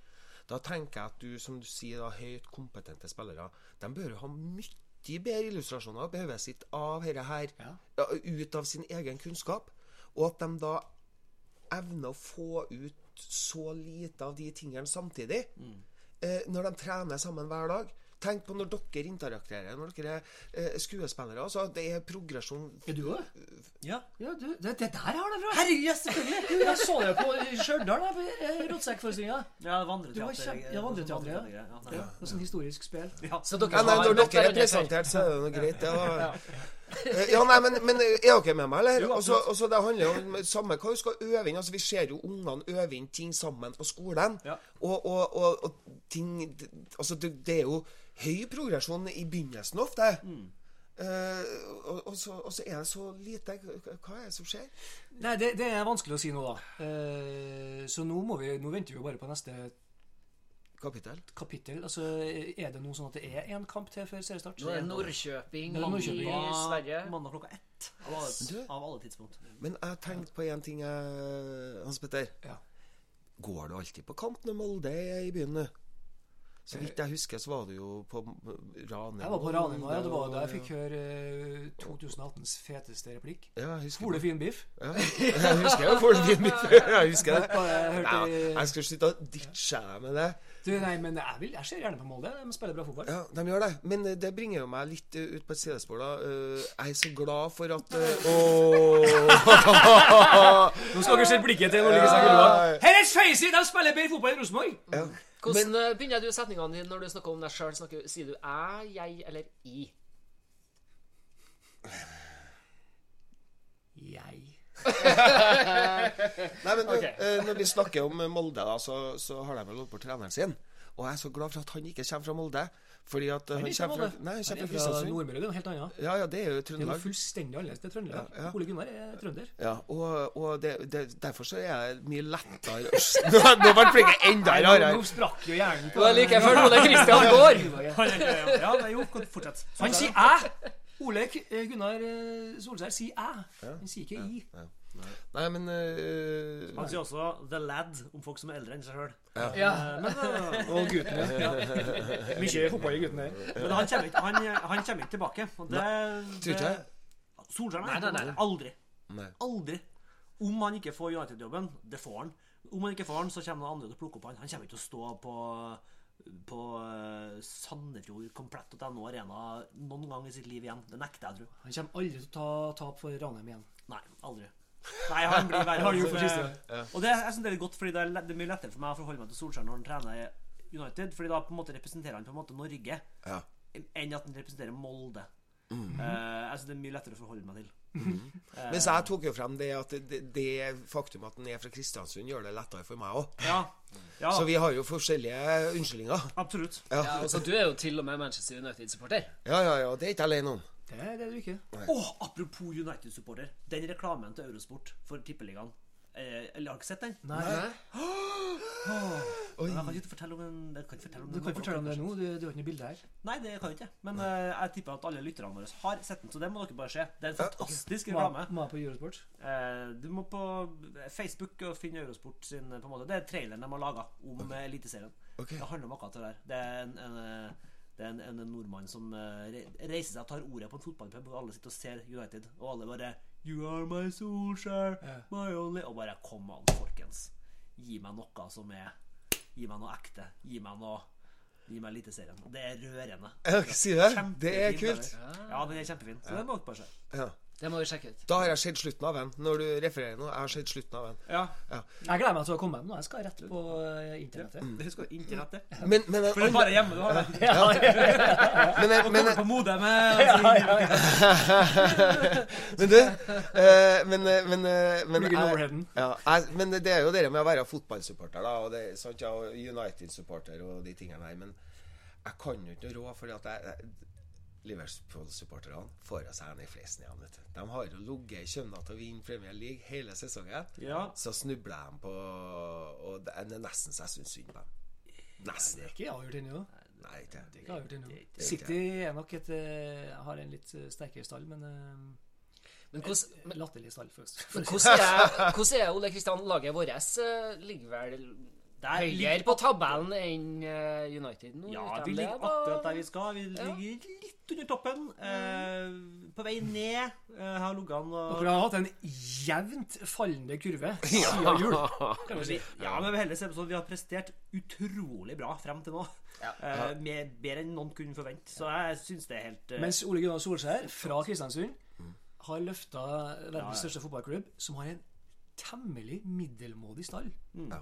Da tenker jeg at du, som du sier, da, høyt kompetente spillere, de bør jo ha mye bedre illustrasjoner oppi hodet sitt av dette her, Ja. ja, ut av sin egen kunnskap, og at de da evner å få ut så lite av de tingene samtidig. Eh, når de trener sammen hver dag. Tenk på når dere interakterer, når dere er eh, skuespillere. Altså, det er progresjon Er du òg? Ja. Ja, du, det, det der har det fra. Herregud, selvfølgelig! Jeg så det på Stjørdal, eh, Rotsekkforestillinga. Ja, Vandreteatret. Ja, vandreteatret. ja. ja. Ja, Ja. sånn historisk spill. Ja. Så dere ja, nei, Når dere er presentert, så er det noe greit, det. da. Eh, Ja, nei, men, men er dere med meg, eller? Jo, Og så det handler jo om samme hva du skal øve inn. Altså, Vi ser jo ungene øve inn ting sammen på skolen. Ja. Og, og, og, og ting Altså, det, det er jo høy progresjon i begynnelsen ofte. Eh, og, og, så, og så er det så lite Hva er det som skjer? Nei, det, det er vanskelig å si nå, da. Uh, så nå, vi, nå venter vi jo bare på neste Kapittel? kapittel. Altså, Er det noe sånn at det er én kamp til før seriestart? Nå er det Nordkjøping, er det i Sverige. Mandag klokka ett. Av alle, Du? av alle tidspunkt. Men jeg tenkte på én ting, Hans Petter. Ja. Går du alltid på kamp når Molde er i byen nå? Så vidt jeg husker, så var du jo på Ranheim. Jeg var på Ranheim, ja. Det var da jeg fikk høre eh, 2018s feteste replikk. Ja, jeg husker Fole fin biff. Ja, jeg husker jo Fole fin biff. Jeg husker det. Ja, jeg skal slutte å ditche deg med det. Du, nei, men jeg, vil, jeg ser gjerne på Molde. De spiller bra fotball. Ja, de gjør det. Men eh, det bringer jo meg litt eh, ut på et sidespor, da. Eh, Jeg er så glad for at Ååå Åh Nå skal dere se blikket til Norge Sang Gullvåg. Her er Sveisi! De spiller bedre fotball enn Rosenborg! Ja. Hvordan eh, begynner du setningene dine når du snakker om deg sjøl? Sier du æ, jeg eller i? Jeg. Nei, men du, okay. eh, når vi snakker om Molde, da, så, så har de vel holdt på treneren sin. Og jeg er så glad for at han ikke kommer fra Molde. Fordi at eh, Han er kommer fra, nei, han kommer er fra Kristiansund. Nordmøre. Er noe helt annet. Ja, ja, det er jo Trøndelag. Det er jo fullstendig annerledes. Det er Trøndelag. Ja, ja. Ole Gunnar er trønder. Ja, og, og det, det, derfor så er jeg mye lettere Nå, ble blikket enda rarere. nå sprakk jo hjernen på deg. like før Ole Kristian går. Ja, nei, jo, fortsett. Han sier æ! Ole eh, Gunnar eh, Solskjær sier æ. Han sier ikke i. Nei, men uh, Han sier også 'the lad' om folk som er eldre enn seg sjøl. Ja. Ja. eh, Og gutten Mye fotball i gutten her. men han, kommer ikke, han, han kommer ikke tilbake. Og det, Tror ikke jeg. Solskjær, Nei, nei, nei. Aldri. Nei. Aldri. Om han ikke får United-jobben, det får han. Om han ikke får han, så kommer noen andre til å plukke opp han. Han kommer ikke til å stå på på Sandefjord komplett og NO arena noen gang i sitt liv igjen. Det nekter jeg, tror. Han kommer aldri til å ta tap for Ranheim igjen. Nei, aldri. Nei, han blir verre. Han for Det- siste. Og det, jeg synes det er godt, fordi det er, det er mye lettere for meg å forholde meg til Solskjær når han trener United, fordi da på en måte representerer han på en måte Norge Ja. enn at han representerer Molde. Eh, jeg synes det er mye lettere å forholde meg til. Mens jeg tok jo frem det at det, det faktum at han er fra Kristiansund, gjør det lettere for meg òg. Ja, ja Så vi har jo forskjellige unnskyldninger. absolutt. Ja. Ja, altså, du er jo til og med Manchester United-supporter. ja, ja, ja. Det er ikke jeg alene om. Det er det du ikke. Åh, apropos United-supporter. Den reklamen til Eurosport for Tippeligaen. Eh, eller har du ikke sett den? Nei. Oi. Jeg kan ikke fortelle om den jeg kan ikke fortelle om Du den kan nå. fortelle om det nå. Du, du har ikke noe bilde her. Nei, det kan jeg ikke. Men eh, jeg tipper at alle lytterne våre har sett den, så det må dere bare se. Det er en fantastisk Må reklame. må på Eurosport. Eh, du må på Facebook og finne Eurosport sin på en måte. Det er traileren de har laga om eh, Eliteserien. Ok. Det handler om akkurat det der. Det er en, en, eh, det er en, en nordmann som eh, reiser seg og tar ordet på en fotballpub, og alle sitter og ser United, og alle bare You are my Solskjær, my only Og bare kom an, folkens. Gi meg noe som er Gi meg noe ekte. Gi meg noe Gi meg Eliteserien. Det er rørende. Ja, Si det. Det er kult. Ja, den er kjempefin. Så det må dere bare se. Ja. Det må vi sjekke ut. Da har jeg sett slutten av den. Når du refererer nå, jeg har sett slutten av den. Ja. Jeg gleder meg til å komme hjem nå. Jeg skal rett på eh, internettet. Mm. Det skal internettet? internettet. Men, men, For det er bare hjemme du har det. men, en- men, Kommer på Modem med men du eh, Men, eh, men, eh, men, jeg- ja, jeg, men det er jo det med å være fotballsupporter, da. Og det, sant, ja, og United-supporter og de tingene her. Men jeg kan jo ikke noe råd, fordi at jeg, jeg Liverpool-supporterne får av seg en i fleisen igjen. vet du. De har jo ligget i kjømna til å vinne Premier League hele sesongen. Ja. Så snubler de på Og det er nesten så jeg syns synd på dem. Nesten. Det er ikke avgjort ennå. Nei, Det er ikke avgjort ennå. det er City er nok et eh, har en litt eh, sterkere stall, men eh, Men hvordan, men, latterlig stall, først. men hvordan, er, hvordan er Ole Kristian laget vårt? ligger vel høyere ligger- på tabellen enn eh, United nå? Ja, vi ligger det, akkurat der vi skal. Vi Ja. ligger litt under toppen. Eh, på vei ned uh, har ligget an og Dere har hatt en jevnt fallende kurve siden jul. Kan si. Ja, men vi sånn vi har prestert utrolig bra frem til nå. Ja. Uh, med, bedre enn noen kunne forvente. Så jeg syns det er helt uh, Mens Ole Gunnar Solskjær fra Kristiansund Mm. har løfta verdens største fotballklubb, som har en temmelig middelmådig stall, Ja.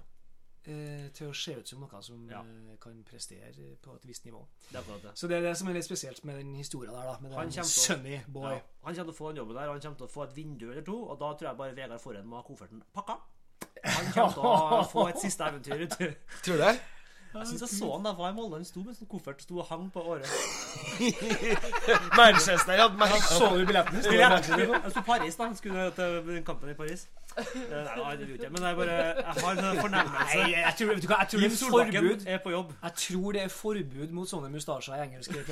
Eh, til å se ut som noe som Ja. eh, kan prestere på et visst nivå. det det. Så det er det som er litt spesielt med den historien der, da. Med Han den Sunny boy. Ja, han kommer til å få den jobben der, og han kommer til å få et vindu eller to, og da tror jeg bare Vegard Forhen må ha kofferten pakka. Han kommer til å få et siste eventyr. Tror du det? Jeg syns jeg så han da var i Molde. Han sto med en sånn koffert sto og hang på året. Manchester ja. Så du billetten? Han sto i Paris, da. Han skulle til kampen i Paris. Eh, Nei, det gjorde jeg, men jeg bare Jeg har en fornemmelse. Nei, jeg tror, vet du hva, jeg tror det Jim er Solbakken forbud er på jobb. Jeg tror det er forbud mot sånne mustasjer i engelsk. Jeg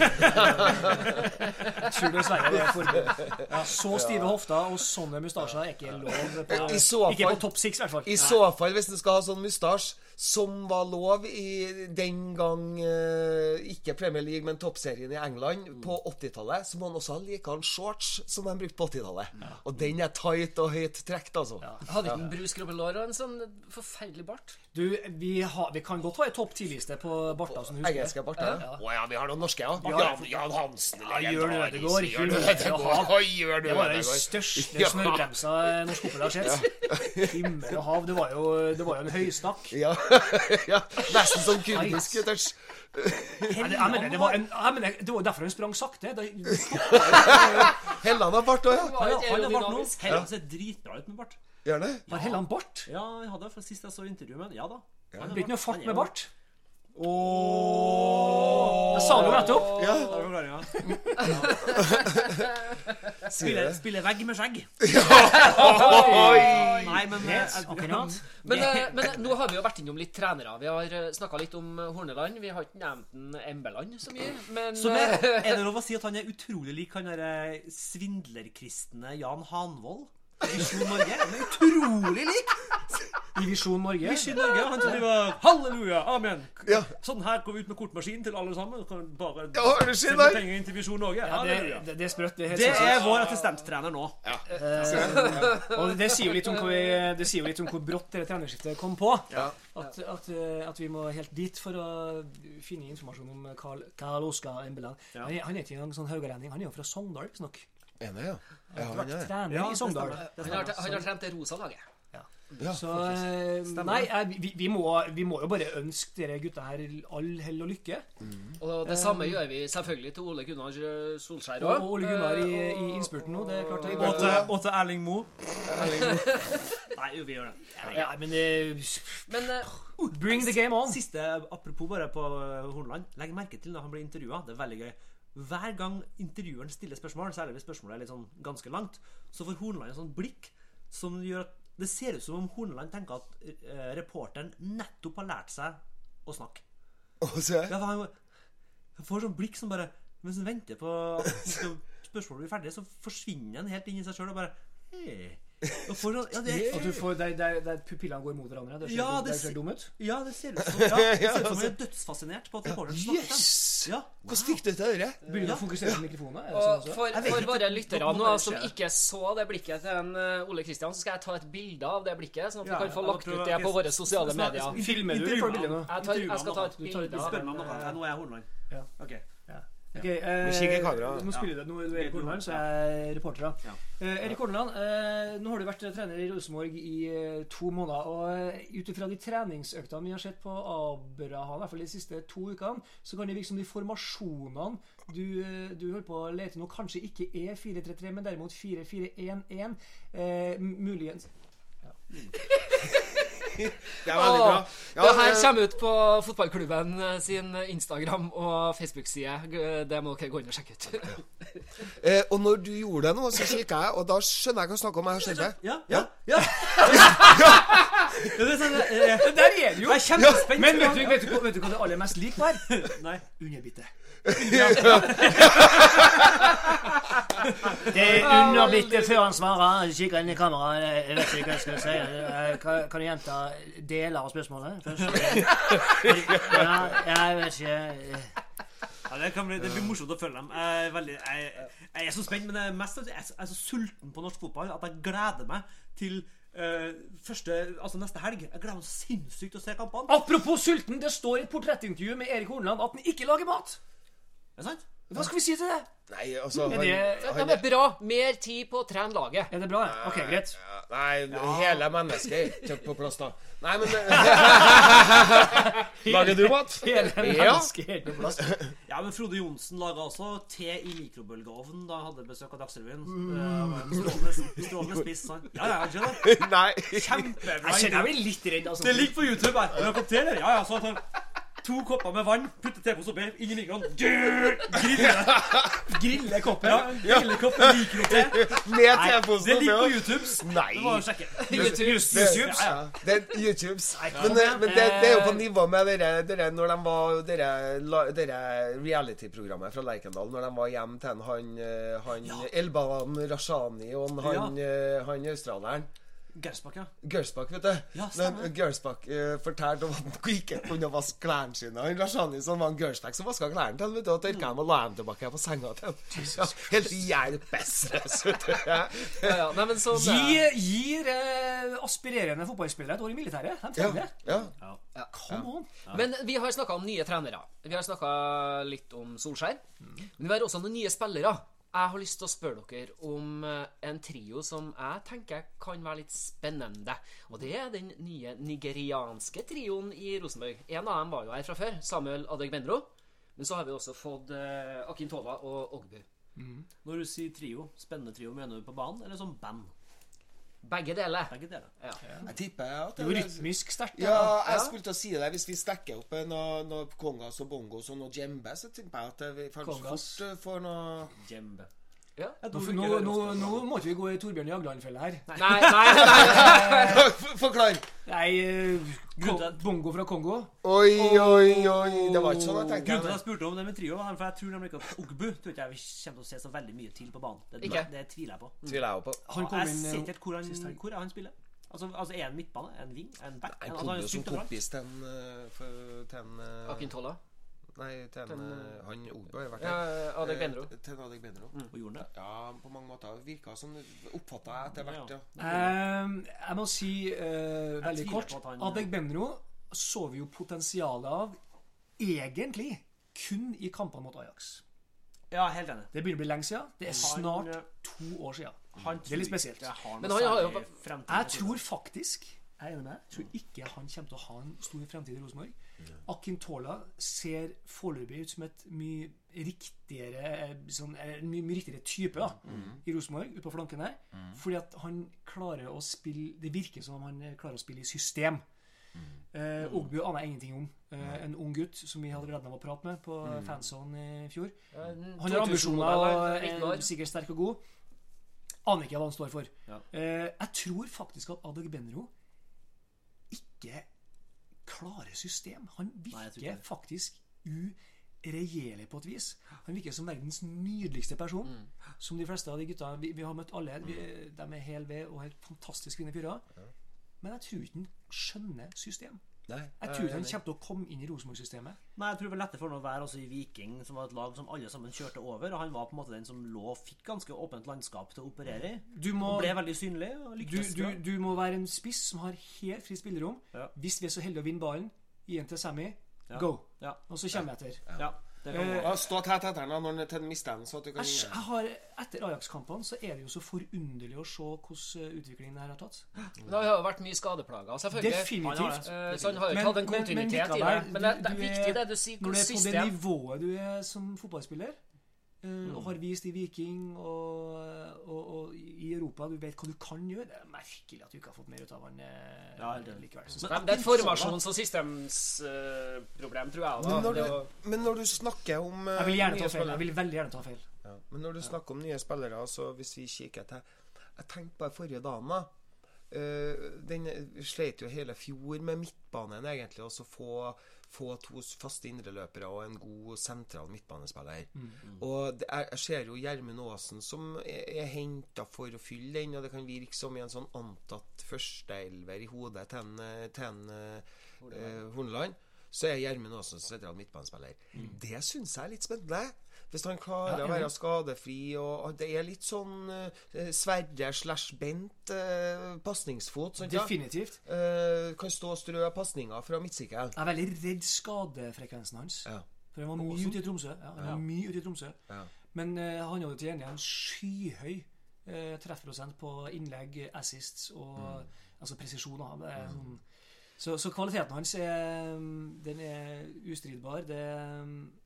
tror dessverre det er forbud. Ja, så stive hofter og sånne mustasjer er ikke lov på, I så Ikke på topp six, i hvert fall. I så fall, hvis du skal ha sånn mustasje, som var lov i den gang eh, Ikke Premier League, men toppserien i England på 80-tallet, så må han også ha likedan shorts som de brukte på 80-tallet. Og den er tight og høyt trukket, altså. Hadde ikke en bruskrubbelår og en sånn forferdelig bart? Du, vi, har, vi kan godt ha en topp ti-liste på barter som du husker. Engelske barter? Å ja, vi har noen norske, ja. Ja. Jan, Jan Hansen. Ja, Jørn Ødegaard, Gjør mulig det Ødegaard. ha. Oi, Jørn Det var den største Ja. smørbremsa norsk fotball har sett. Himmel og hav. Det var jo, det var jo en høystakk. Ja. ja. Nesten sånn kurdisk touch. Ja, det, det, var en, ja, men det var derfor han sprang sakte. Da, Helland har bart òg, ja. ja. han har bart nå. Helland ser dritbra ut med bart. Gjerne. Har Helland bart? Ja, jeg hadde det fra sist jeg så intervjuet med ham. Ja da. Han Det blir ikke noe fart med jo- bart. Jeg sa det jo nettopp. Ja. Spille, spille vegg med skjegg. Nei, men eh, Yes, akkurat. Men, eh, men eh, nå har vi jo vært innom litt trenere. Vi har snakka litt om eh, Horneland. Vi har ikke nevnt en Embeland så mye. Men Så eh, det, er det lov å si at han er utrolig lik han derre svindlerkristne Jan Hanvold? i Visjon Norge? Han er utrolig lik! I Visjon Norge. Visjon Norge, Han som driver Halleluja, amen. Ja. Sånn her går vi ut med kortmaskin til alle sammen. Kan bare Ja, sende penger inn til Visjon Norge. Ja, det, det, det er sprøtt. Det er helt Det er vår assistenttrener nå. Og det sier jo litt om hvor, vi- det sier jo litt om hvor brått det trenerskiftet kom på. Ja. At, at, eh, at vi må helt dit for å finne informasjon om Karl, Karl Oskar Embeland. Ja. Han, er- han er ikke engang sånn haugalending. Han er jo fra Sogndal, visstnok. Enig, ja? Ja, Han han har vært er trener i Sogndal. han, har, han har trent det rosa laget. Ja, Så eh, Nei, eh, vi, vi, må, vi må jo bare ønske dere gutta her all hell og lykke. Og det samme gjør vi selvfølgelig til Ole Gunnar Solskjær Solskjær Og. Ole Gunnar i, i innspurten nå. Det er klart det Og til, og til Erling Moe. Nei, jo, vi gjør det. Ja, men eh, Men uh, Bring the game on. Siste, apropos bare på Hornland. Legg merke til når han blir intervjua. Det er veldig gøy. Hver gang intervjueren stiller spørsmål, særlig hvis spørsmålet er litt sånn ganske langt, så får Hornland en sånn blikk som gjør at det ser ut som om Horneland tenker at eh, reporteren nettopp har lært seg å snakke. Og så Ja, for han, han får sånn blikk som bare Mens han venter på at spørsmålet blir ferdig, så forsvinner han helt inn i seg sjøl og bare Hei. Sånn, ja, det, At du får der, der, der pupillene går mot hverandre. Det ser, Ja, det det ser dum ut. ja, det ser ut som ja, det ser ut som han er dødsfascinert på at reporteren snakker. Yes! Ja. Hvordan fikk du til det? Begynner å fokusere på mikrofonen. Er det og sånn for, for våre lyttere nå som ikke så det blikket til en eh, Ole Kristian, så skal jeg ta et bilde av det blikket, sånn at vi Ja, kan få lagt ut det på våre sosiale medier. Filmer du? Jeg, tar, jeg skal ta et bilde Nå er jeg Horneland. Ja. Ok. Ok, eh. Nå spiller det, er Erik Horneland, så er jeg reporter. da. Ja. Eh, Erik Horneland, eh, nå har du vært trener i Rosenborg i eh, to måneder. og eh, Ut ifra de treningsøktene vi har sett på Abraham, i hvert fall de siste to ukene, så kan det virke som de formasjonene du, eh, du holder på å lete nå, kanskje ikke er 4-3-3, men derimot 4-4-1-1. Eh, m- muligens Det er veldig bra. Ja, det her kommer ut på fotballklubben eh, sin Instagram og Facebook-side. Det må dere gå inn og sjekke ut. eh, og når du gjorde det nå, så kikka jeg, og da skjønner jeg hva du snakker om. Jeg har sett det. Ja, Ja. ja. ja. det er sånn, eh, Der er det jo! jeg er kjempespent. Men vet du, vet, du, vet du hva det aller mest liker var? Nei. Underbittet. Det er underbittet før han svarer. Kikker inn i kameraet. Jeg vet ikke hva jeg skal si. Eh, Kan, kan du gjenta deler av spørsmålet først? Ja, jeg vet ikke. Ja, det, kan bli, det blir morsomt å følge dem. Jeg er, veldig, jeg, jeg er så spent, men det er mest er jeg er så sulten på norsk fotball at jeg gleder meg til Uh, første, altså neste helg. Jeg gleder meg sinnssykt til å se kampene. Apropos sulten, det står i et portrettintervju med Erik Horneland at han ikke lager mat. Er det sant? Hva skal vi si til det? Nei, altså Er han, det, Det er bra. Mer tid på å trene laget. er det bra? ja? Ok, greit. Ja, Nei, hele mennesket er ikke på plass, da. Nei, men Lager du mat? Hele Ja. mennesket er på plass. Ja, men Frode Johnsen laga også te i mikrobølgeovnen da han hadde besøk av Dagsrevyen. Eh, Strålende, strålende spiss. sant? Ja, ja, skjønner du? Nei. Kjempebra. Jeg kjenner meg litt redd. altså. Det ligger på YouTube her. Ja, ja, så tar to kopper med vann, putter tepose oppi, inn i mikroen. Grille. Grille koppen. Ja, grillekopp med mikrote. Med Nei, oppi det ligger på YouTubes. Nei. Det må å sjekke. YouTube. YouTubes. Ja, det er YouTubes. Men, det, men det, det er jo på nivå med dere, dere når de var Dere, dere reality-programmet fra Lerkendal, når de var hjem til han, eh, han Elbalan Rashani og en, han, eh, han australieren. Gersbakk, ja. Gersbakk, vet du. Ja. Men Gersbakk uh, fortalte om at han ikke kunne vaske klærne sine. Han Lars som var en Gersbakk som vaska klærne til vet du, og tørka dem og la dem tilbake på senga til. Ja, helt hjelpeløs, vet du. Ja. Ja, ja. Nei, men sånn Gi, gir eh, aspirerende fotballspillere et år i militæret. De Ja, trenger det. ja. Come on. Men vi har snakka om nye trenere. Vi har snakka litt om Solskjær. Men vi har også noen nye spillere. Jeg har lyst til å spørre dere om eh, en trio som jeg tenker kan være litt spennende. Og det er den nye nigerianske trioen i Rosenborg. En av dem var jo her fra før, Samuel Adegbenro. Men så har vi også fått Akin Akintola og Ogbu. Når du sier trio, spennende trio, mener du på banen eller som band? Begge deler. Begge deler. Ja. Jeg tipper at Det er rytmisk sterkt. Ja, jeg jeg skulle til å si det. Hvis vi stekker opp noe, noe kongas og bongos og noe djembe, så tipper jeg at vi kanskje fort eh, får noe Djembe. Ja. Nå, nå, det nå, nå må ikke vi gå i Torbjørn Jagland-fella her. Nei, nei, nei. Forklar! Nei, eh, bongo fra Kongo. Oi, oi, oi. Det var ikke sånn jeg Grunnen til at jeg spurte om det med trio, for jeg tror nemlig ikke at Ogbu tror ikke jeg vi kommer til å se så veldig mye til på banen. Det, Ikke? det tviler jeg på. Tviler jeg på. Han kom jeg ser eh, ikke helt hvor han, hvor er han spiller. Altså, altså Er han midtbane? En wing? En back? Nei, han kom jo som kompis til en eh, for- til en Akintola. Nei, til en Han Ogbu har vært vært Ja. Adegbenro. Eh, en Adegbenro. Og gjorde det? Ja, på mange måter. Virka som Oppfatta jeg etter hvert, ja. Um, jeg må si uh, veldig kort han- Adek Benro så vi jo potensialet av egentlig kun i kampene mot Ajax. Ja, helt enig. Det begynner å bli lenge siden. Det er snart eh, to år siden. Han Det er litt spesielt. Men han har jo- fremtid Jeg tror faktisk Jeg er enig med deg. Jeg tror ikke han kommer til å ha en stor fremtid i Rosenborg. Akintola ser foreløpig ut som et mye riktigere sånn, En mye, mye riktigere type da, i Rosenborg, ute på flanken her. Fordi at han klarer å spille Det virker som om han eh, klarer å spille i system. Eh, Ogbu aner jeg ingenting om. Eh, en ung gutt som vi hadde gleden av å prate med på fanzone i fjor. Han har ambisjoner og er sikkert sterk og god. Aner ikke hva han står for. Ja. Eh, jeg tror faktisk at Adag Benro ikke klarer system. Han virker Nei, faktisk uregjerlig på et vis. Han virker som verdens nydeligste person. Mm. Som de fleste av de gutta vi, vi har møtt alle. Vi, de er hel ved og helt fantastisk fine fyrer. Men jeg tror ikke han skjønner system. Nei, Jeg tror ikke han kommer til å komme inn i Rosenborg-systemet. Nei, jeg tror det var lettere for ham å være også i Viking, som var et lag som alle sammen kjørte over. Og han var på en måte den som lå og fikk ganske åpent landskap til å operere i. Du må, Og ble veldig synlig du, du, du må være en spiss som har helt fritt spillerom. Ja. Hvis vi er så heldige å vinne ballen, gi den til Sammy, Ja. go. Ja. Og så kommer jeg etter. ja, Eh. Ja, Stå tett etter den når den til den mister den, så at du kan Æsj, jeg har, etter Ajax-kampene så er det jo så forunderlig å se hvordan utviklingen her har tatt. Det har jo vært mye skadeplager, selvfølgelig. Definitivt. Eh, Så han har jo ikke Men- hatt en men- men kontinuitet i det. Men det, det er viktig det du sier. Når du er på det nivået du er som fotballspiller, eh, og har vist i Viking og, og, og i Europa. Du vet hva du kan gjøre. Det er merkelig at du ikke har fått mer ut av han eh, Ja, likevel. Det men, det er et formasjons- og systemsproblem, tror jeg. Da. Men når, du, men når du snakker om uh, Jeg vil gjerne nye ta feil. Jeg vil veldig gjerne ta feil. Ja. Men når du snakker om nye spillere, så hvis vi kikker til Jeg tenkte bare forrige dagen, da. Eh, den sleit jo hele fjor med midtbanen, egentlig. Og så få, få to faste indreløpere og en god sentral midtbanespiller. Og det er, jeg ser jo Gjermund Aasen som er, er henta for å fylle den, og det kan virke som i en sånn antatt førsteelver i hodet til en, eh, eh, Horneland. Så er Gjermund Aasen sentral midtbanespiller. Det syns jeg er litt spennende. Hvis han klarer Ja, å være skadefri og og Det er litt sånn uh, Sverre slash Bent uh, pasningsfot. Definitivt. Uh, kan stå og strø pasninger fra midtsirkel. Jeg er veldig redd skadefrekvensen hans. Ja. For han var mye ute i Tromsø. Ja, han var mye ute i Tromsø. Ja. Men uh, han hadde til gjengjeld en skyhøy treffprosent på innlegg, assists og Mm. altså presisjon. da. Det er sånn, så, så kvaliteten hans er, den er ustridbar. Det, eh, jeg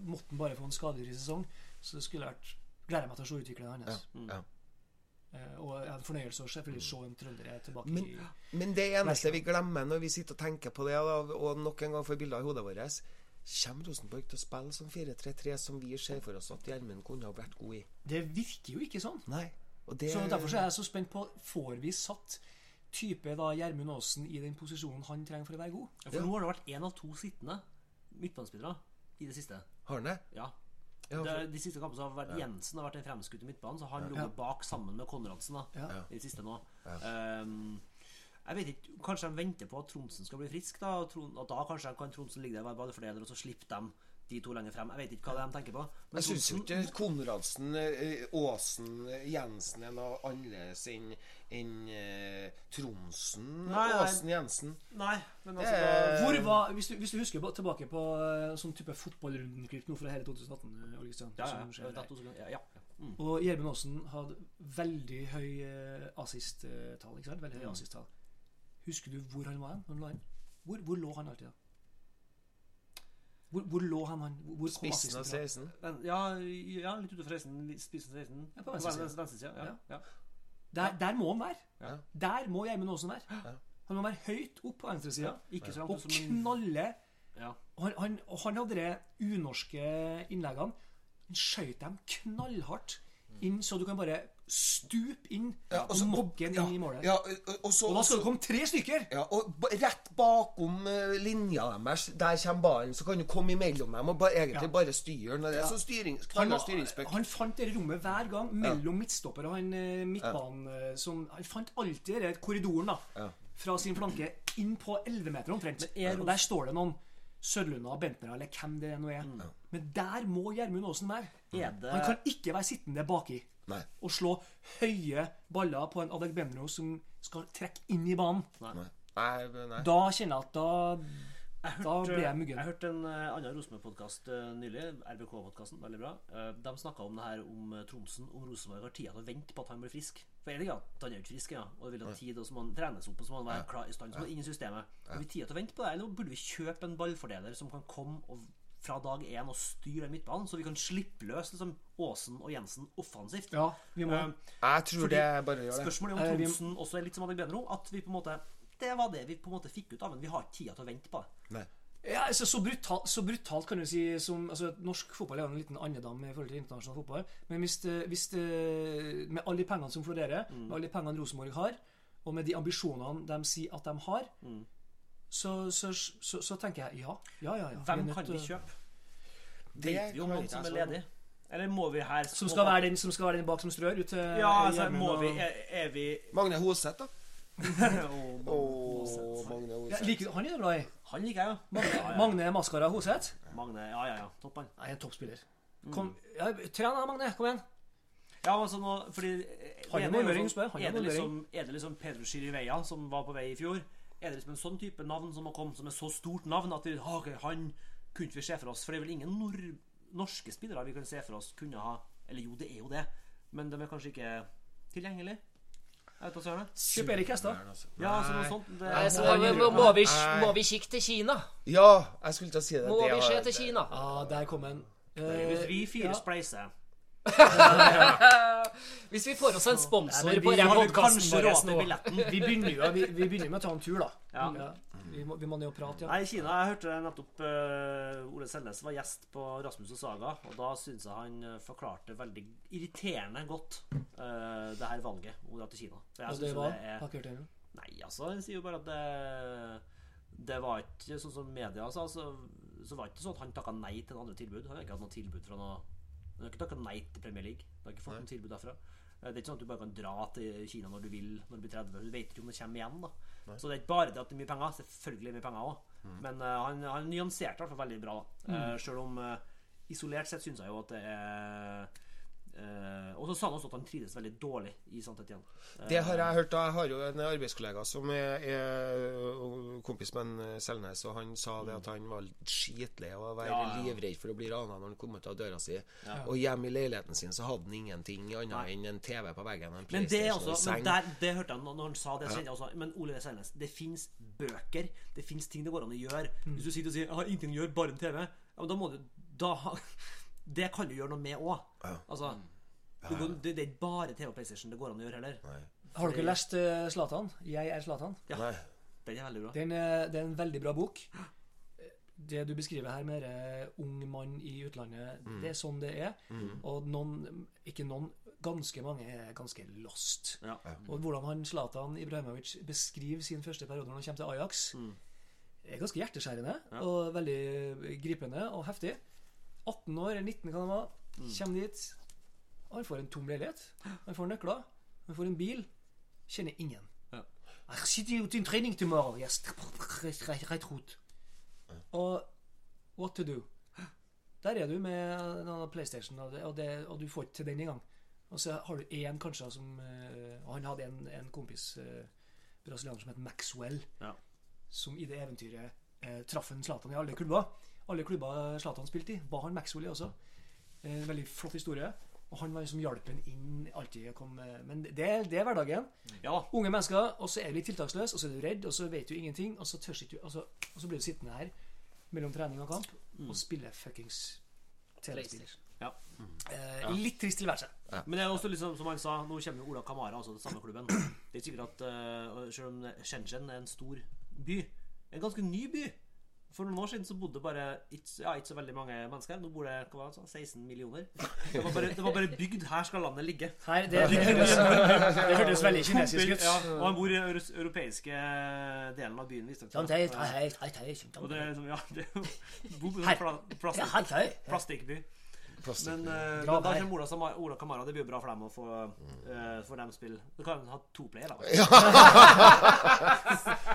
måtte han bare få en skadefri sesong, så skulle jeg vært gleder meg til å se utviklingen hans. Ja. Eh, og jeg hadde fornøyelse å se en trønder er tilbake Men, i men det eneste vi glemmer når vi sitter og tenker på det, og nok en gang får bilder i hodet vårt Kommer Rosenborg til å spille som 4-3-3 som vi ser for oss at Gjermund kunne ha vært god i? Det virker jo ikke sånn. Nei. Og det Så Derfor så er jeg så spent på Får vi satt type da Gjermund Aasen i den posisjonen han trenger for å være god. Ja, For nå har det vært én av to sittende midtbanespillere i det siste. Har han det? Ja. Ja, for, de siste kampene så har vært Jensen har vært den fremskutte midtbanen, så han lå bak sammen med Konradsen da, Ja. i det siste nå. um, jeg vet ikke, Kanskje de venter på at Tromsen skal bli frisk, da, og Tron, at da kanskje kan Tromsen ligge der og være ballefordeler, og så slipper de de to lenger frem. Jeg vet ikke hva de tenker på. Men jeg syns jo ikke Konradsen, eh, Aasen, Jensen er noe annerledes enn en, eh, Tronsen, Nei, nei. Aasen, Jensen. Nei, men altså eh. da, Hvor var, hvis, du, hvis du husker på- tilbake på eh, sånn type fotballrundenklipp nå fra hele 2018, Ole Ja, ja, ja, ja. Mm. Og Gjermund Aasen hadde veldig høy assist-tall. Veldig høy assist-tall. Husker du hvor han var hen? Hvor, hvor lå han alltid, da? Hvor, hvor lå han? han? Hvor Spissen av assisten 16. Ja, ja, litt utenfor 16. Spissen Spissen 16. Ja, på. Venstresida. Ja, ja. Der, der må han være. Ja. Der må Gjermund Aasen være. Ja. Han må være høyt opp på venstresida ja. og som knalle. ja. Han, han, han hadde de unorske innleggene. Han skjøt dem knallhardt inn, så du kan bare stupe inn Ja, og og mokke den ja, inn i målet. Ja, og, så, Og da skal det komme tre stykker! Ja, og rett bakom uh, linja deres, der kommer ballen, så kan du komme imellom dem og ba, egentlig Ja. bare styre den. Det er sånn styring, Han, han fant det rommet hver gang mellom midtstopper og han midtbanen som Han fant alltid den korridoren da Ja. fra sin flanke inn på 11 meter omtrent. Og der står det noen Sørlunda, Bentner eller hvem det nå er. Men der må Gjermund Aasen være. Er det Han kan ikke være sittende baki Nei. og slå høye baller på en Adegbenro som skal trekke inn i banen. Nei. Nei, nei. Da kjenner jeg at da Jeg Da hørte, jeg muggen. Jeg hørte en uh, annen Rosenborg-podkast nylig, RBK-podkasten, veldig bra. Uh, de snakka om det her om uh, Tronsen, om Rosenborg har tid til å vente på at han blir frisk. For er det ikke at han er jo ikke frisk, ja, og det vil ha tid, og så må han trenes opp, og så må han være klar i stand, så må han inn i systemet. Har vi tid til å vente på det, eller burde vi kjøpe en ballfordeler som kan komme og fra dag én og styre midtbanen, så vi kan slippe løs liksom, Aasen og Jensen offensivt? Ja, vi må Eh, Jeg tror Fordi det bare å gjøre det. Spørsmålet Eh, om Tromsen også er litt som Adegbenro, at vi på en måte det var det vi på en måte fikk ut av men Vi har ikke tida til å vente på det. Nei. Ja, altså, så, brutal, så brutalt kan du si som altså, Norsk fotball er jo en liten andedam i forhold til internasjonal fotball. Men hvis, det, hvis med alle de pengene som florerer, med alle de pengene Rosenborg har, og med de ambisjonene de sier at de har, så, så, så, så tenker jeg ja. Ja, ja, ja. Vi Hvem nødt kan vi kjøpe? Det Vet vi om noen som er ledig? Eller må vi her Som skal være den som skal være den bak som strør ut til Ja, altså, må vi Er, er vi Magne Hoseth, da. Magne Hoseth. Han er du glad i. Han liker jeg, ja. Magne, Ja, ja. Magne Maskara Hoseth. Magne, ja, ja, ja. Topp, han. Nei, en toppspiller. Kom, ja, Tren da, Magne. Kom igjen. Ja, altså nå Fordi Han er nordmøring, spør. jeg. er det liksom, det liksom Pedro Chiriveia som var på vei i fjor? Er det liksom en sånn type navn som har kommet, som er så stort navn at vi, ah, han kunne vi se for oss? For det er vel ingen nor norske spillere vi kan se for oss kunne ha Eller jo, det er jo det, men de er kanskje ikke tilgjengelige? Jeg vet da søren. Kjøp Erik Hestad. Ja, altså noe sånt. Det, Nei, så må, må, vi, må vi kikke til Kina? Ja, jeg skulle til å si det. Må det vi se til Kina? Ja, der kom en Hvis vi fire ja. spleiser Hvis vi får oss en sponsor ja, vi, på den podkasten vår nå billetten. Vi begynner jo vi, vi begynner med å ta en tur, da. Ja. Vi, må, vi må ned og prate, ja. Nei, i Kina, Jeg hørte nettopp uh, Ole Selnes var gjest på Rasmus og Saga, og da syns jeg han eh, forklarte veldig irriterende godt uh, det her valget om å dra til Kina. Og det synes jo var det er. Nei, altså, han sier jo bare at det Det var ikke sånn som media sa, så, så var det ikke sånn at han takka nei til noen andre tilbud. Han har ikke hatt noe tilbud fra noe Han har ikke takka nei til Premier League. Du har ikke fått noe tilbud derfra. Eh, Det er ikke sånn at du bare kan dra til Kina når du vil når du blir 30. Du vet ikke om det kommer igjen. da Så det er ikke bare det at det er mye penger. Selvfølgelig er det mye penger òg. Men uh, han, han nyanserte i hvert fall veldig bra. Mm. Uh, Selv om uh, isolert sett syns jeg jo at det er eh, Og så sa han også at han trives veldig dårlig i Sant Etienne. Uh, Det har jeg hørt. da. Jeg har jo en arbeidskollega som er, er kompis med en eh, Selnes, og han sa det at han var skitlei av å være Ja, ja. livredd for å bli rana når han kom ut av døra si. Og hjemme i leiligheten sin så hadde han ingenting annet enn en TV på veggen en Men det, også, i men der, det hørte jeg når når han sa det. også, Men Ole Selnes, det fins bøker. Det fins ting det går an å gjøre. Hvis du sitter og sier 'Jeg har ingenting å gjøre, bare en TV', ja, men da må du da, Det kan du gjøre noe med òg. Altså, det, går- det, er ikke bare TV og PlayStation det går an å gjøre heller. Har dere lest uh, Zlatan? 'Jeg er Zlatan'? Ja, Nei. Den er veldig bra. Det er, en, eh, det er en veldig bra bok. Det du beskriver her med eh, ung mann i utlandet, det er sånn det er. Og noen, ikke noen, ganske mange er ganske lost. Ja. Og hvordan han Zlatan Ibrahimovic beskriver sin første periode når han kommer til Ajax, er ganske hjerteskjærende og veldig gripende og heftig. 18 år, eller 19 kan han være, kommer dit. og Han får en tom leilighet. Han får nøkler. Han får en bil. Kjenner ingen. Ja. I see til in training tomorrow. Yes. Right, right route. Og what to do? Der er du med en PlayStation, og, det, og, det, og du får ikke til den engang. Og så har du én kanskje som eh, Og han hadde en, en kompis, uh, brasilianer, som het Maxwell, Ja. som i det eventyret eh, traff en Zlatan i alle klubber. Alle klubber Zlatan spilte i, var han Maxwell i også. En veldig flott historie. Og han var liksom hjelpen inn alltid Kom, Men det, det er hverdagen. Ja, Unge mennesker, og så er du litt tiltaksløs, og så er du redd, og så vet du ingenting, og så tørs ikke du og så, og så blir du sittende her mellom trening og kamp og spille fuckings TV-spill. ja. Eh, Litt trist tilværelse. Men det er også liksom, som han sa, nå kommer jo Ola Kamara, altså den samme klubben. Det er sikkert at uh, selv om Shenzhen er en stor by, en ganske ny by For noen år siden så bodde bare ikke, ja, ikke så veldig mange mennesker. Nå bor det hva var det, 16 millioner. Det var, bare, det var bare bygd. Her skal landet ligge. Her, det, det, hørtes, veldig kinesisk ut. Ja, og han bor i den euro- europeiske delen av byen. visstnok. Sånn, det Og det sånn, ja, det er jo Her. plastikkby. Men, eh, men da kommer Ola, Sama- Ola Kamara. Det blir jo bra for dem å få uh, for dem spill. Du kan ha to player, da.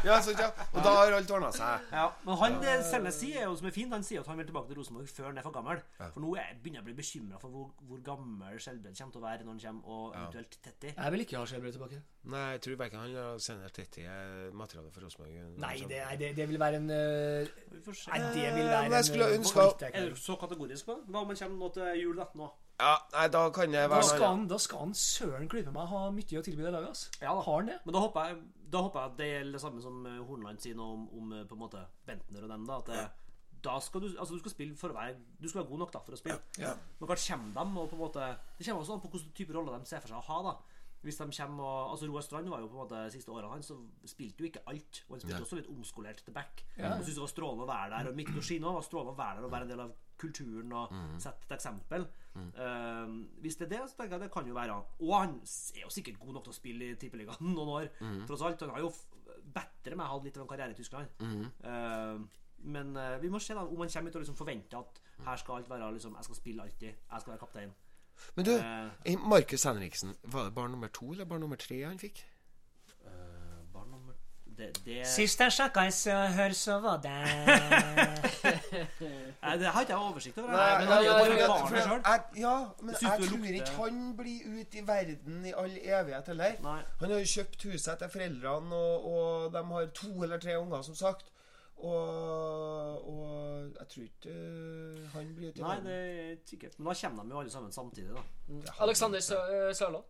Ja, så, ja. Og da har alt ordna seg. Ja, men han det Selnes sier, er jo som er fint, han sier at han vil tilbake til Rosenborg før han er for gammel. For nå er, begynner jeg å bli bekymra for hvor, hvor gammel Skjelbred kommer til å være når han kommer, og eventuelt Tetti. Jeg vil ikke ha Skjelbred tilbake. Nei, jeg tror verken han eller Sender Tetti er materiale for Rosenborg. Nei, det, nei, det, det vil være en eh, se. Nei, det vil Eh, være men jeg skulle en, ønske-. Er du så kategorisk på det? Hva om han kommer nå til jul da, nå? Ja, nei, da kan det Da være skal han, da skal han søren klype meg ha mye å tilby det laget. ass. Ja da. Har han det? Men da håper jeg, da håper jeg at det gjelder det samme som eh, Horneland sier nå om, om eh, på en måte Bentner og dem. da At det, da skal du Altså du skal spille for å være Du skal være god nok da for å spille. Ja. Men hva kommer de og på en måte Det kommer også an på hvilken type rolle de ser for seg å ha. da Hvis de kommer og Altså Roar Strand var jo på en måte siste årene hans, så spilte jo ikke alt. Og han spilte Ja. også litt omskolert til back. Ja. Jeg synes det var strålende å være der. Og Mikkel Oshino var strålende å være der og være en del av kulturen og sette et eksempel. Eh, hvis det er det, så tenker jeg det kan jo være Og han er jo sikkert god nok til å spille i Tippeligaen noen år, tross alt. Han har jo bedre med å ha litt av en karriere i Tyskland. Uh, men uh, vi må se da om han kommer ut og liksom forventer at her skal alt være liksom Jeg skal spille alltid. Jeg skal være kaptein. Men du, eh, Markus Henriksen, var det barn nummer to eller barn nummer tre han fikk? Det, det, Sist jeg sjekka i Sør-Hør, så var det Nei, det har ikke jeg oversikt over. Nei, men jeg, jeg, jeg, jeg- Ja, men jeg tror ikke han blir ute i verden i all evighet heller. Han har jo kjøpt huset etter foreldrene, og, og de har to eller tre unger, som sagt. Og, og jeg tror ikke uh, han blir ute i Nei, verden. det er sikkert. Men da kommer de jo alle sammen samtidig, da. Alexander Sø- eh, Sørloth,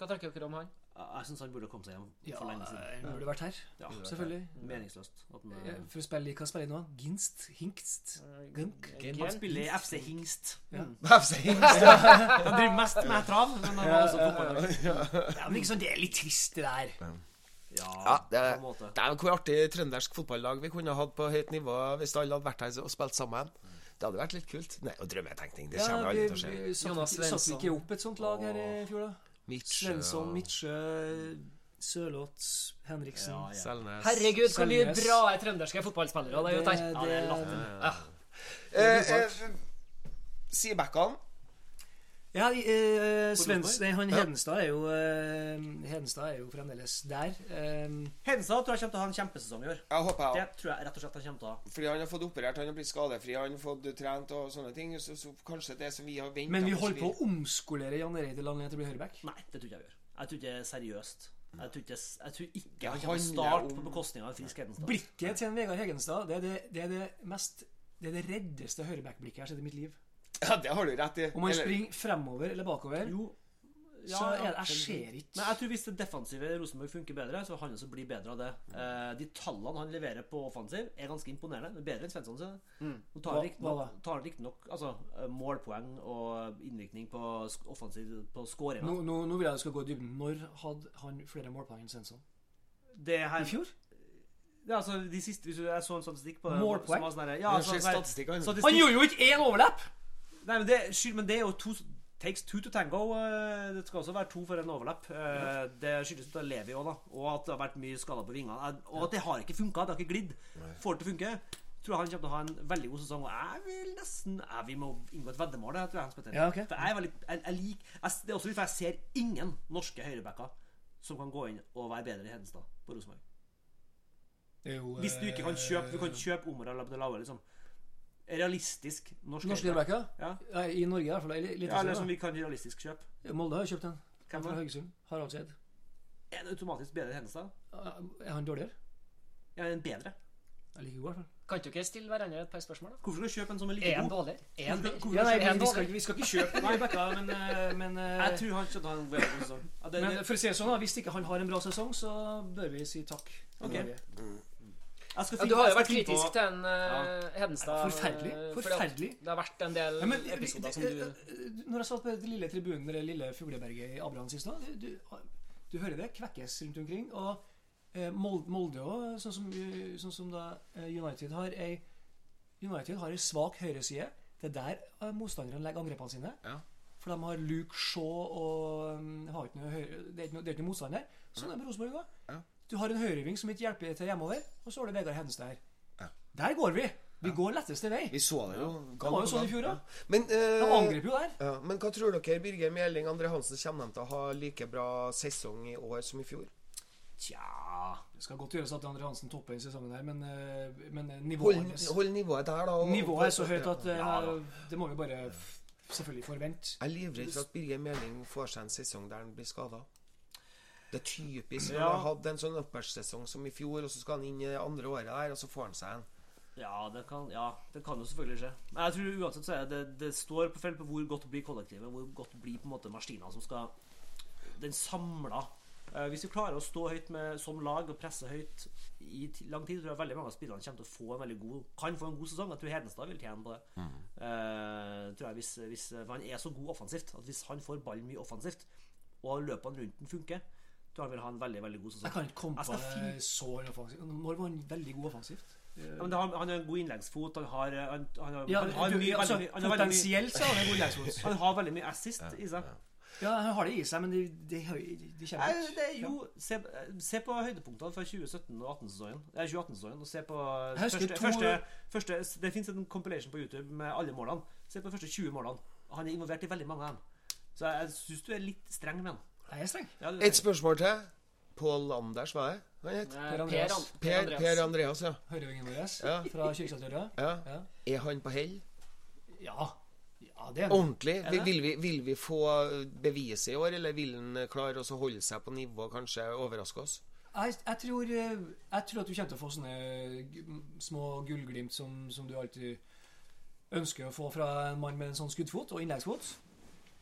hva tenker dere om han? Jeg syns han burde komme seg hjem Ja, for lenge siden. han burde vært her. Ja, Selvfølgelig. Meningsløst. At han, Ja, For å spille hva spiller han nå? Ginst? Hinkst? Gunk? han spiller i FC Hingst. Ja. Mm. FC Hingst. Han driver mest med trav, men han har også fotball. Ja, men ikke sånn, Det er litt trist, det der. Ja, Ja, det på er, en måte. det er hvor artig trøndersk fotballag vi kunne hatt på høyt nivå hvis alle hadde vært her og spilt sammen. Det hadde vært litt kult. Nei, og drømmetenkning. Det kommer ja, aldri til å skje. Jonas ikke- satte vi Svensson. ikke opp et sånt lag her i fjor, da? Svensson, Midtsjø, Sørloth, Henriksen Ja, ja. Selnes. Herregud, hvor mye bra er trønderske fotballspillere det er ute her. Ja, det er latterlig. Ja. Eh, eh, Sidebackene. Ja, eh, Svens, nei, han Hedenstad er jo eh, Hedenstad er jo fremdeles der. Eh, Hedenstad tror jeg kommer til å ha en kjempesesong i år. Jeg håper Det tror jeg rett og slett han kommer til å ha. Fordi han har fått operert, han har blitt skadefri, han har fått trent og sånne ting. Så, så kanskje det som vi har venta men vi holder på å omskolere Jan Ereide Lange til å bli høyreback. Nei, det tror ikke jeg gjør. Jeg tror ikke det er seriøst. Jeg tror ikke, jeg tror ikke han kommer til å starte om- på bekostning av en frisk Hedenstad. Blikket til en Vegard Hegenstad det er det, det, er det mest Det er det reddeste høyreback-blikket jeg har sett i mitt liv. Ja, det har du rett i. Om man Eller- springer fremover eller bakover, Jo, så er det, jeg ser ikke Men jeg tror hvis det defensive Rosenborg funker bedre, så vil han også bli bedre av det. Eh, de tallene han leverer på offensiv, er ganske imponerende. Det er bedre enn Svensson. Så. Nå tar han riktignok altså, eh, målpoeng og innvirkning på offensiv på skåringa. nå, nå, nå vil jeg du skal gå i dybden. Når hadde han flere målpoeng enn Svensson? Det her I fjor? Ja, altså, de siste, hvis du, Jeg så en statistikk på det. Målpoeng? sånn Ja, sånn statistikk, han. Han gjorde jo ikke én overlapp! Nei, men det, skyld, men det er jo to Takes two to tango. eh, Det skal også være to for en overlapp. Ja. Det skyldes at Levi òg, da. Og at det har vært mye skader på vingene. Eh, Og at det har ikke funka. Det har ikke glidd. Får det til å funke. Tror han kommer til å ha en veldig god sesong. Og jeg vil nesten jeg, Vi må inngå et veddemål, det tror jeg. Hans Petter. Ja, okay. For jeg er veldig jeg, jeg lik, jeg, Det er også litt for jeg ser ingen norske høyrebacker som kan gå inn og være bedre i Hedenstad på Rosenborg. Det jo, Hvis du ikke kan kjøpe Du kan eh, kjøpe Omar eller Abdelaue, liksom. Realistisk norsk Norske høyrebacker? Ja. Ja, I Norge i hvert fall. Litt ja, eller som vi kan realistisk kjøpe. Molde har kjøpt en. Hvem Fra? Haugesund. Harald Seid. Er det automatisk bedre enn Henstad? Er han dårligere? Ja, en bedre. Jeg liker god, i hvert fall. Kan ikke dere stille hverandre et par spørsmål, da? Hvorfor skal du kjøpe en som er like Er god? dårlig? Er han Ja, nei, Er vi, vi, skal, vi skal ikke kjøpe Nei, Bekka, men, eh, men, eh, Jeg tror han skal ta en veldig god sesong. Ja, men for å si det sånn, da, hvis ikke han har en bra sesong, så bør vi si takk. til finne- du har jo vært kritisk på- til en uh, Hedenstad. Forferdelig. eh, fordi at Forferdelig. Det har vært en del Ja, men, episoder som du eh, Når jeg satt på den lille tribunen, eller lille fugleberget i Abraham sist, da, du, du, du hører det kvekkes rundt omkring. Og eh, Molde, òg, sånn som, sånn som da United har ei United har ei svak høyreside. Det er der motstanderne legger angrepene sine. Ja. For de har Luke Shaw og um, har ikke noe høyre, det, er ikke noe, det er ikke noe motstand der. Sånn er det med Rosenborg òg. Ja. Du har en høyreving som ikke hjelper til hjemover, og så har du Vegard Hedenstad her. Ja. Der går vi! Vi går letteste vei. Vi så det jo. Det var jo sånn i fjor, da. Men, De eh, angrep jo der. ja, men hva tror dere, Birger Meling Andre Hansen, kommer de til å ha like bra sesong i år som i fjor? Tja Det skal godt gjøres at Andre Hansen topper den sesongen her, men, eh, men nivået Hold, hold nivået der, da. og- Nivået er så høyt at eh, Ja, det må vi bare selvfølgelig forvente. Jeg er livredd for at Birger Meling får seg en sesong der han blir skada. Det er typisk når Ja. han har hatt en sånn oppvekssesong som i fjor, og så skal han inn i det andre året der, og så får han seg en. Ja, det kan, ja, det kan jo selvfølgelig skje. Men jeg tror uansett så er det Det står på felt på hvor godt blir kollektivet, hvor godt blir på en måte maskina som skal Den samla eh, Hvis vi klarer å stå høyt med, som lag og presse høyt i lang tid, tror jeg veldig mange av spillerne kommer til å få en veldig god kan få en god sesong. Jeg tror Hedenstad vil tjene på det. Eh, tror jeg hvis, hvis, for Han er så god offensivt at hvis han får ballen mye offensivt, og løpene rundt den funker, han vil ha en veldig veldig god sesong. Jeg kan ikke komme på det så offensivt. Når var han veldig god offensivt? Ja, men han, han har en god innleggsfot. Han har, han, han har, Ja, har mye, altså, Potensielt så har han en god innleggsfot. Han har veldig mye assist i seg. Ja, han har det i seg, men de, de, de, de kommer ikke. det er jo se, se på høydepunktene fra 2017 og 18-sesongen. Nei, 2018-sesongen. Og se på første, to- første, første Det fins en compilation på YouTube med alle målene. Se på de første 20 målene. Han er involvert i veldig mange av dem. Så jeg, jeg syns du er litt streng med han. Jeg er streng. Ja, Et spørsmål til. Pål Anders, hva er det? Het? Eh, Per Andreas. Per, Andreas. per Andreas, ja. Høyrevingen vår Ja. fra Kyrksætøra. ja. Ja. Er han på hell? ja. Ja, det er han. Ordentlig? Er Vil, det? vil, vi, vil vi få beviset i år, eller vil han klare å holde seg på nivå og kanskje overraske oss? Jeg, jeg, tror, eh, jeg tror at du kommer til å få sånne små gullglimt som, som du alltid ønsker å få fra en mann med en sånn skuddfot og innleggsfot.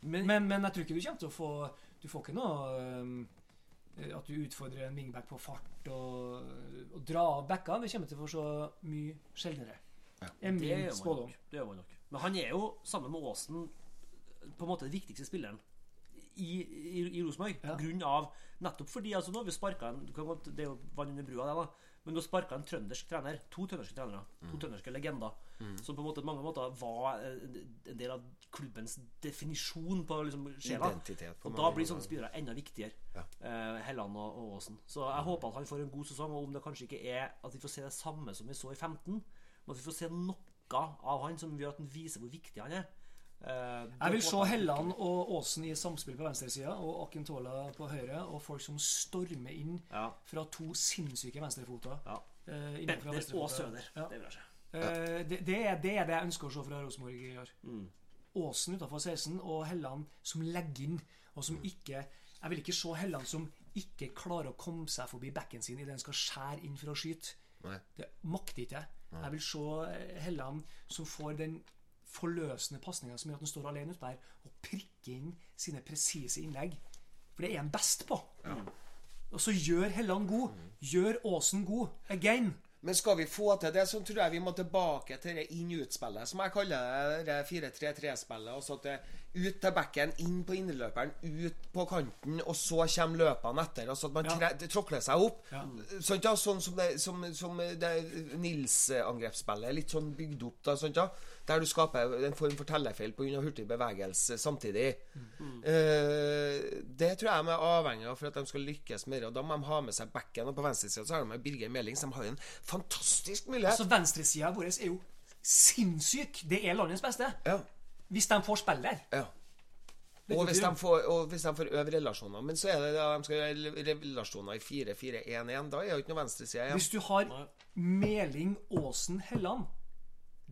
Men, men, jeg tror ikke du kommer til å få Du får ikke noe um, at du utfordrer en wingback på fart og, og dra av backa. Det kommer til å få se mye sjeldnere. Er Det gjør spådom. Det gjør man nok. Men han er jo, sammen med Aasen, på en måte den viktigste spilleren i, i, i Rosenborg. Ja. Av Nettopp fordi altså, nå har vi sparka en du kan godt- Det er jo vann under brua, det, da. Men nå sparka en trøndersk trener. To trønderske trenere. To trønderske legender. Som på en måte mange måter var eh, en del av klubbens definisjon på liksom sjela. Identitet på Og da blir sånne spillere enda viktigere. Eh, Helland og, og Aasen. Så jeg håper at han får en god sesong, og om det kanskje ikke er at vi får se det samme som vi så i 15, men at vi får se noe av han som gjør at han viser hvor viktig han er. Uh, Jeg vil se. Helland og Aasen i samspill på venstresida og Akintola på høyre, og folk som stormer inn Ja. fra to sinnssyke venstrefoter. Ja. Uh, Bentner og. Søder. Ja. Det vil jeg se. Eh, det, det, er, det er det jeg ønsker å se fra Rosenborg i år. Mm. Åsen utafor 16 og Helland som legger inn, og som ikke Jeg vil ikke se Helland som ikke klarer å komme seg forbi bekken sin idet han skal skjære inn for å skyte. Nei. Det makter ikke jeg. Jeg vil se eh, Helland som får den forløsende pasninga som gjør at han står alene ute der og prikker inn sine presise innlegg. For det er han best på. Og så gjør Helland god. Gjør Åsen god. Again. Men skal vi få til det, så tror jeg vi må tilbake til det inn-ut-spillet, som jeg kaller det 4-3-3-spillet. Altså at det ut til bekken, inn på innerløperen, ut på kanten, og så kommer løpene etter. Altså at man Ja. tråkler seg opp. Ja. Sånn, ja, sånn som det, som, som det Nils-angrepsspillet litt sånn bygd opp. Da, sånn, ja, der du skaper en form for tellefeil pga. hurtig bevegelse samtidig. Eh, det tror jeg de er avhengig av for at de skal lykkes med det. Og da må de ha med seg backen. Og på venstresida så har de med Birger Meling, så de har jo en fantastisk mulighet. Så venstresida vår er jo sinnssyk. Det er landets beste. Ja, Hvis de får spille der. ja. Og hvis, de får, og hvis de får øve relasjoner. Men så er det da de skal gjøre relasjoner i 4-4-1-1. Da er jo ikke noe venstreside igjen. Hvis du har Meling, Aasen, Helland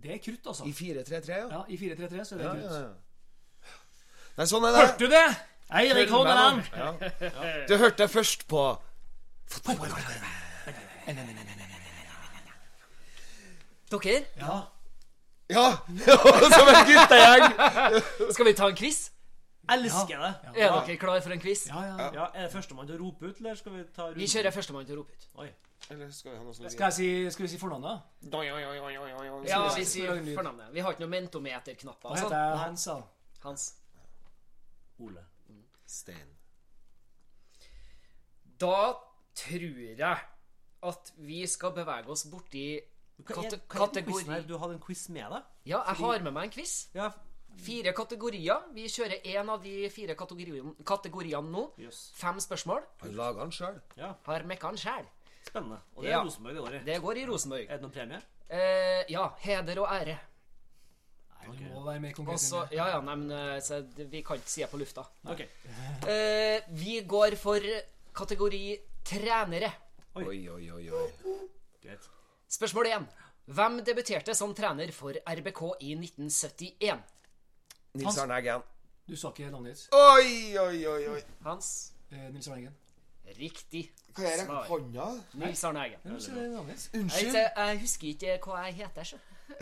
Det er krutt, altså. I 4-3-3, ja. Ja, I 4-3-3 så er det Ja, krutt. ja, ja. Nei, sånn er det. Hørte du det? Eirik Ja. Du hørte det først på Dere, Ja. Ja! Som en guttegjeng! skal vi ta en quiz? Elsker det! Er dere klar for en quiz? Ja, ja. Ja, Er det førstemann til å rope ut, eller skal vi ta rundt? Vi kjører førstemann til å rope ut. Oi. Eller skal vi ha noe sånt? Skal, si, skal vi si fornavnet? Ja, vi sier fornavnet. Vi har ikke noe mentometerknapper. Hva Altså. heter jeg? Hans, da? Hans. Ole. Stein. Da tror jeg at vi skal bevege oss borti Hva er, kate er kategori... Du hadde en quiz med deg? Ja, jeg har med meg en quiz. Ja. Fire kategorier. Vi kjører én av de fire kategoriene, kategoriene nå. Yes. Fem spørsmål. Han laga den sjøl. Ja, Har mekka den sjæl. spennende. Og det er Ja. Rosenborg det går i. Det går i Rosenborg. Er det noen premie? Eh, ja, heder og ære. Du må være mer konkret. Også. Ja, ja, nei, men eh, så vi kan ikke si det på lufta. Okay. Eh, vi går for kategori trenere. Oi, oi, oi. oi. Greit. Spørsmål én. Hvem debuterte som trener for RBK i 1971? Nils Arne Eggen. Du sa ikke navnet ditt. Oi, oi, oi, oi. Hans. Eh, Nils Arne Eggen. Riktig. Hva er det? svar. Hånda? Nils Arne Eggen. Ja, si det navnet ditt. Jeg, Unnskyld? vet jeg husker ikke hva jeg heter, så.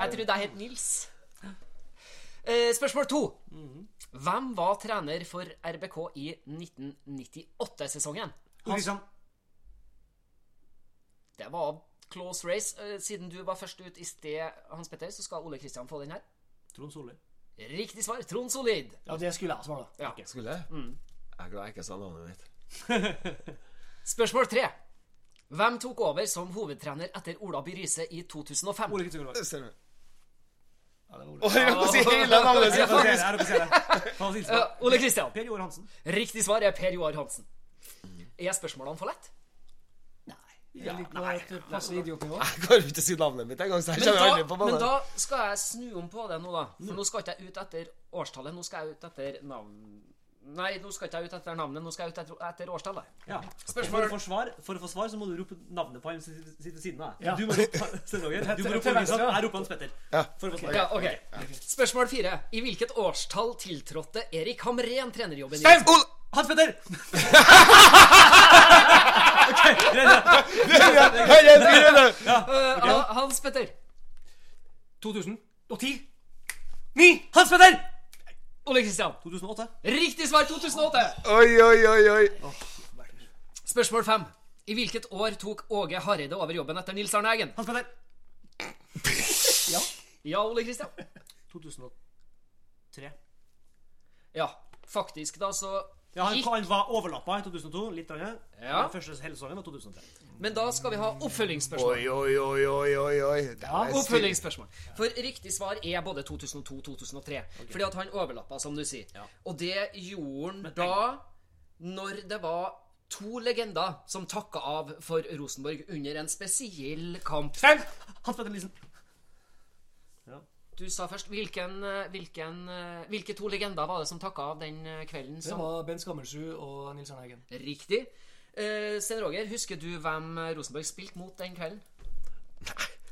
jeg trodde jeg het Nils. Eh, spørsmål to. Hvem var trener for RBK i 1998-sesongen? Hans. Det var close race. Eh, Siden du var først ut i sted, Hans Petter, så skal Ole Kristian få den her. Trond Solli. Riktig svar. Trond Solid. Ja, det skulle jeg svare, da. Ja. Skulle jeg? Jeg er glad jeg ikke sa navnet mitt. Spørsmål tre. Hvem tok over som hovedtrener etter Ola By Riise i 2005? Ole Kristian Gullvåg. Stemmer. Ja, det var jeg si hele navnet sitt! Ole Kristian. Per Joar Hansen. Riktig svar er Per Joar Hansen. Er spørsmålene for lett? Jeg nei, idiotnivå. Jeg kan jo ikke si navnet mitt engang, Men da, men da skal jeg snu om på det nå, da. For nå skal ikke jeg ut etter årstallet. Nå skal jeg ut etter navn... Nei, nå skal ikke jeg ut etter navnet. Nå skal jeg ut etter, etter årstallet. Ja. Spørsmål- For å, få svar, for å få svar så må du rope navnet på ham som sitter ved siden av deg. Ja. Du må rope Kristian. ja. Jeg roper Hans Petter. Ja. For å få svar. Ja, ok. Spørsmål fire. I hvilket årstall tiltrådte Erik Hamren trenerjobben? i Stein! Hans Petter! Hei, jeg bryr meg! Eh, Ha- Hans Petter. 2010. 9! Hans Petter! Ole Kristian. 2008. Riktig svar 2008. Oi, oi, oi, oi. Spørsmål fem. I hvilket år tok Åge Hareide over jobben etter Nils Arne Eggen? Hans Petter. Ja, Ole Kristian. 2003. Ja, faktisk da så Ja, han, han var overlappa i 2002. Litt. annet Ja. Den første helsesongen var 2003. Men da skal vi ha oppfølgingsspørsmål. Oi, oi, oi, oi, oi, oi. Er Oppfølgingsspørsmål. For riktig svar er både 2002-2003. Fordi at han overlappa, som du sier. Ja. Og det gjorde han da når det var to legender som takka av for Rosenborg under en spesiell kamp. Fem! Hans Petter Lisen. Du sa først hvilken, eh, hvilken, eh, Hvilke to legender var det som takka av den kvelden? kvelden? Det var Bent Skammelsrud og Nils Arne Eggen. Riktig. Uh, Sten Roger, husker du hvem eh, Rosenborg spilte mot den kvelden?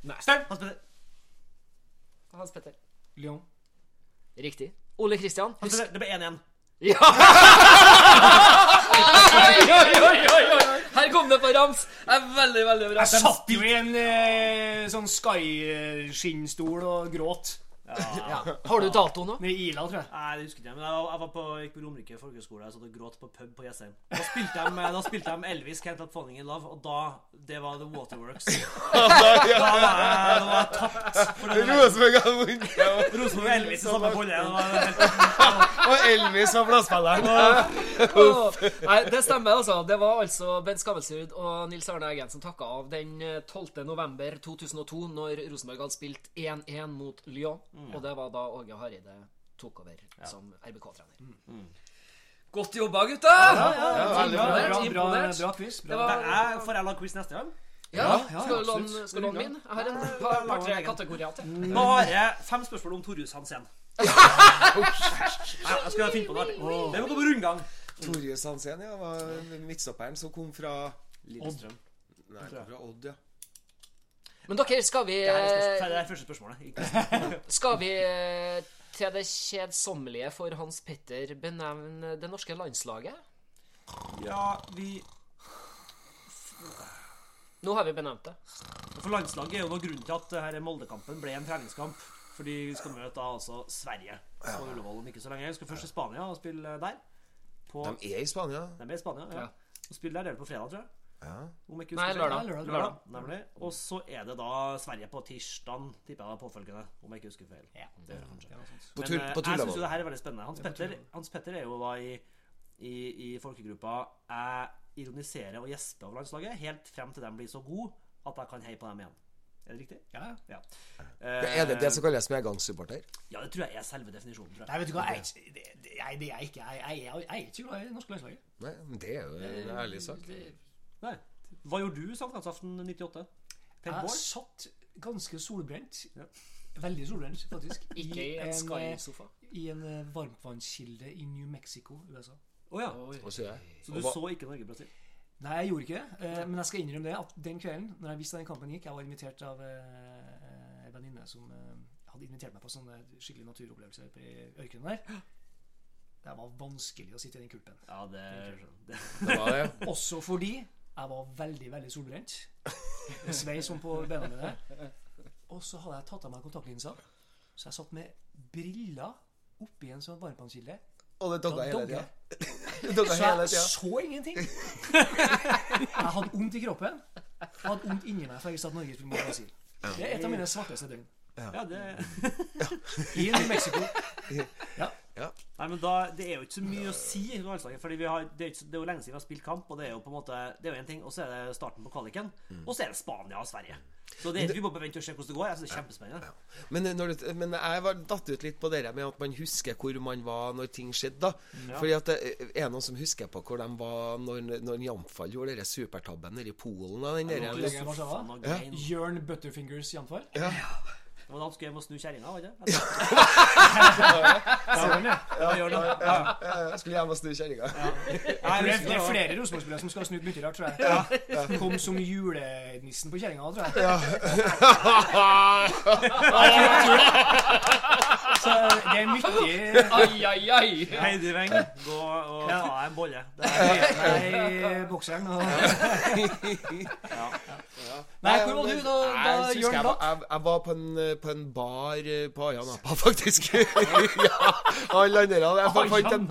Nei. Feil! Hans Petter. Hans Petter. Lyon. Riktig. Ole Kristian, husk Det ble 1-1. Ja! oi, oi, oi, oi, det på rams. Er veldig, veldig bra. Jeg satt jo i en eh, sånn Sky-skinnstol og gråt. Ja. Har du dato nå? Med Ila, tror jeg. Nei, det husker jeg ikke. Men jeg, var- jeg var på, gikk på Romerike folkehøgskole. Jeg og gråt på pub på Jessheim. Da spilte de, da spilte de Elvis Can't Help Falling In Love, og da Det var The Waterworks. Da var jeg, da var jeg tapt. Rosenborg hadde vunnet. Rosenborg og Elvis i samme bolle. Det var helt Og Elvis var plassspilleren. Nei, det stemmer, altså. Det var altså Bent Skammelsrud og Nils Arne Eggen som takka av den eh, 12. november 2002, når Rosenborg hadde spilt 1-1 mot Lyon. Og det var da Åge Hareide tok over som RBK-trener. Godt jobba, gutta! Imponert, Bra, bra, imponert. bra quiz. Det var Jeg Får jeg lage quiz neste gang? Ja, ja, skal du låne, skal du låne min? Jeg har en par- par-tre kategorier til. Bare fem spørsmål om Torjus Hansen. Nei, jeg skal finne på noe artig. Det må gå på rundgang. Torjus Hansen ja, var midtstopperen som kom fra Lillestrøm. Nei, kom fra Odd, ja. Men dere, skal vi Det er det det er første spørsmålet. Ikke- Skal vi eh, til det kjedsommelige for Hans Petter benevne det norske landslaget? Ja, vi Nå har vi benevnt det. For landslaget er jo noe grunnen til at det her Moldekampen ble en treningskamp. Fordi vi skal møte da altså Sverige på Ullevål om ikke så lenge. Vi skal først til Spania og spille der. På, De er i Spania. De er i Spania, ja. Ja. Og spille der det er på fredag, tror jeg. Ja. Om ikke Nei, lørdag. Lørdag. lørdag. Nemlig. Og så er det da Sverige på tirsdag, tipper jeg påfølgende. Om jeg ikke husker feil. Ja. Det gjør kanskje. På Men tull- eh, på jeg syns jo det her er veldig spennende. Hans Petter, Hans Petter er jo da i, i, i folkegruppa Jeg ironiserer og gjesper over landslaget helt frem til de blir så gode at jeg kan heie på dem igjen. Er det riktig? Ja, ja. Ja. Er det det som kalles medgangssupporter? Ja, det tror jeg er selve definisjonen. tror jeg. Nei, vet du hva, jeg, ikke- det, det, jeg, det er ikke. Jeg, jeg, jeg, jeg er ikke glad i det norske landslaget. Nei, men det er jo en ærlig sak. Nei. Hva gjorde du sankthansaften 98? Per Jeg satt ganske solbrent. Ja. Veldig solbrent, faktisk. Ikke i en eh, Sky-sofa. I en eh, varmtvannskilde i New Mexico, USA. Oh, ja. Og så du så ikke Norge-Brasil? Nei, jeg gjorde ikke det. eh, Men jeg skal innrømme det at den kvelden, når jeg visste at den kampen gikk Jeg var invitert av eh, en venninne som eh, hadde invitert meg på sånne skikkelig naturopplevelser oppe i ørkenen der. Det var vanskelig å sitte i den kulpen. Ja, det, det. Det var det. Også fordi jeg var veldig, veldig solbrent. Svei som på beina mine. Og så hadde jeg tatt av meg kontaktlinsa, så jeg satt med briller oppi en sånn varmtvannskilde. Og det dogga hele tida. Så jeg så ingenting. Jeg hadde vondt i kroppen. Jeg hadde vondt inni meg, for jeg visste at Norge skulle mot Brasil. Det er et av mine svarteste døgn. Ja, det I New Mexico. Nei, men da, Det er jo ikke så mye å si i landslaget. Fordi vi har, det, er ikke, det er jo lenge siden vi har spilt kamp, og det er jo på en måte Det er jo en ting, og så er det starten på kvaliken. Og så er det Spania og Sverige. Så det det, vi må vente og se hvordan det går. Jeg synes det er kjempespennende. Men, når det, men jeg var datt ut litt på det med at man husker hvor man var når ting skjedde. da Fordi at det er noen som husker på hvor de var når, når Jamfall gjorde den supertabben nede i Polen. Den der, ja. Jørn Butterfingers Janfall. Det var da han skulle hjem og snu kjerringa, var det ikke? Ja? Ja. Ja, skulle hjem og snu kjerringa. Det er, det er flere Rosenborg-spillere som skal ha snudd mye rart, tror jeg. Kom som julenissen på kjerringa, tror jeg. Så det er mye Ai, ai, ai! Heidi Weng, gå og ta en bolle. Det er, bokseren og Nei, hvor var du da- da Jørn datt? jeg, jeg var på en, på en bar eh, på Aya Napa, faktisk. ja, alle andre Jeg fant en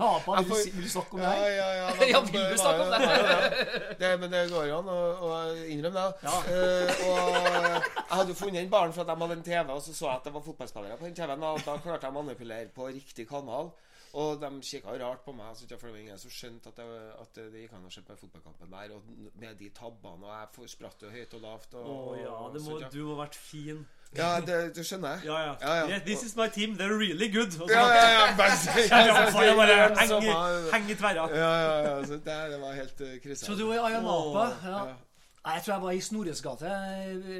vil du snakke om det ja, her? ja, ja, Ja, vil du snakke om det? Ja, ja. det? Men det går an å, å innrømme det. Eh, og jeg hadde jo funnet den baren for at de hadde en TV, og så så jeg at det var fotballspillere på den TV-en. Og da klarte jeg å manipulere på riktig kanal. Og de kikka rart på meg, så for det var ingen som skjønte at jeg, at det gikk an å se på fotballkampen der. Og med de tabbene, og jeg spratt jo høyt og lavt. Og, Å ja, det må, du må ha vært fin. Ja, det, det skjønner jeg. Ja, ja. Ja, ja. Yeah, this is my team, they're really good. Og så- Ja, ja, ja, bare, Ja, ja, jeg bare Gjør heng i- tverra. Ja, ja, ja, så det, det var helt uh, krise. Så du var i Ayanapa? Oh, Ja. Nei, jeg tror jeg var i Snorres gate,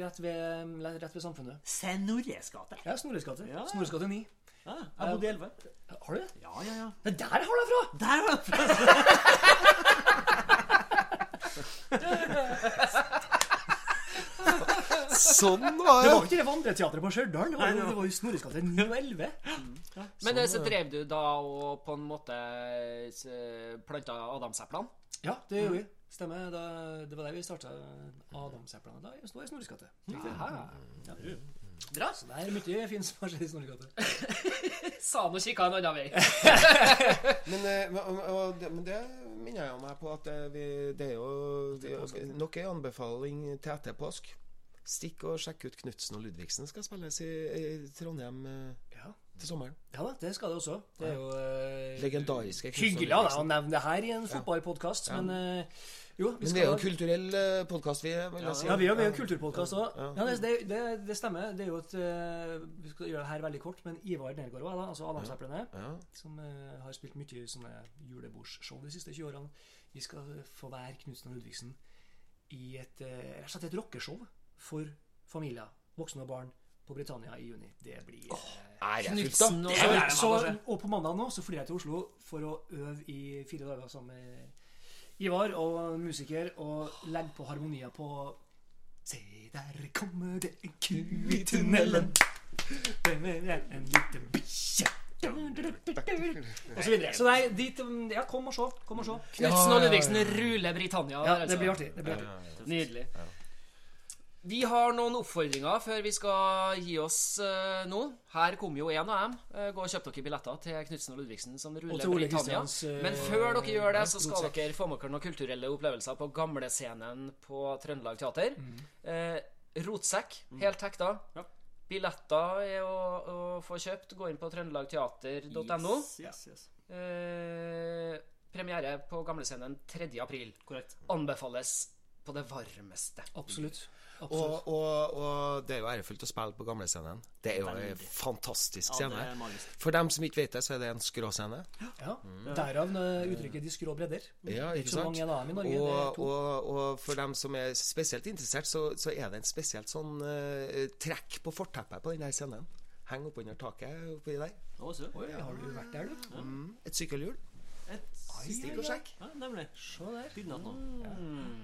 rett ved, rett ved Samfunnet. Snorres gate. Ja, Snorres gate. Ja, ja. Snorres gate 9. Ja, jeg bodde i Elve. Har du det? Ja, ja, ja. Det er der jeg du deg fra! Der var det! Sånn Det var var det. ikke det vandreteatret på Stjørdal. Det var, det var jo Snorres gate 9 og 11. Men eh, så drev du da og på en måte s- planta adamseplene? Ja, det gjorde vi. Stemmer. Da, det var der vi starta Adamseplene. Da sto jeg i Snorres gate. Bra. Så det er mye fint som har skjedd i Snorregata. Sa han og kikka en annen vei. Men, eh, og, og, det- men det minner jeg meg på at eh, vi, det er jo det er nok en anbefaling til etter påsk. Stikk og sjekk ut Knutsen og Ludvigsen skal spilles i, i Trondheim eh, Ja. til sommeren. ja da, det skal det også. Det er jo uh, Legendariske Knutsen hyggelig av deg å nevne det her i en fotballpodkast, men eh, jo, vi Men det er jo en kulturell podkast, vi vil jeg si. Ja, vi er jo en kulturpodkast òg. Ja. Ja, det, det, det, det stemmer. Det er jo et eh, Vi skal gjøre det her veldig kort, men Ivar Nergård òg, altså Adamseplene, Ja. som uh, har spilt mye sånne julebordsshow de siste 20 årene. Vi skal få være Knutsen og Ludvigsen i et eh, rett og slett et rockeshow for familier, voksne og barn, på Britannia i juni. Det blir eh, Ærefullt, Knutsen da. og er så, og på mandag nå så flyr jeg til Oslo for å øve i fire dager sammen med Ivar og musiker og legge på harmonier på Se, der kommer det en ku i tunnelen. Den er en liten bikkje. Og så videre. Så nei, dit Ja, kom og se. Kom og se. Knutsen og Ludvigsen ruler Britannia. Ja, det blir artig. Det blir artig. Nydelig. Vi har noen oppfordringer før vi skal gi oss uh, nå. Her kom jo en av dem. Uh, gå og kjøp dere billetter til Knutsen og Ludvigsen som ruller Britannia. Eh, Men før dere gjør det, så skal dere få med dere noen kulturelle opplevelser på gamlescenen på Trøndelag Teater. Mm. Eh, rotsekk, helt hekta. Ja. Billetter er å, å få kjøpt. Gå inn på trøndelagteater.no. Yes, yes, yes. Eh, premiere på gamlescenen 3. april. Korrekt. Anbefales på det varmeste. Absolutt. Og, og, og det er jo ærefullt å spille på gamlescenen. Det er jo en fantastisk Ja, scene. det er. For dem som ikke vet det, så er det en skråscene. Ja. Derav eh, uttrykket 'de skrå bredder'. Mm. Ja, ikke ikke sant? i Norge. er Og, og, og for dem som er spesielt interessert, så, så er det en spesielt sånn uh, trekk på forteppet på denne scenen. Heng oppunder taket oppi der. Oi, har du vært der, du? Mm. Et sykkelhjul. Et Stikk og sjekk. Ja, nemlig. Se der. Nå.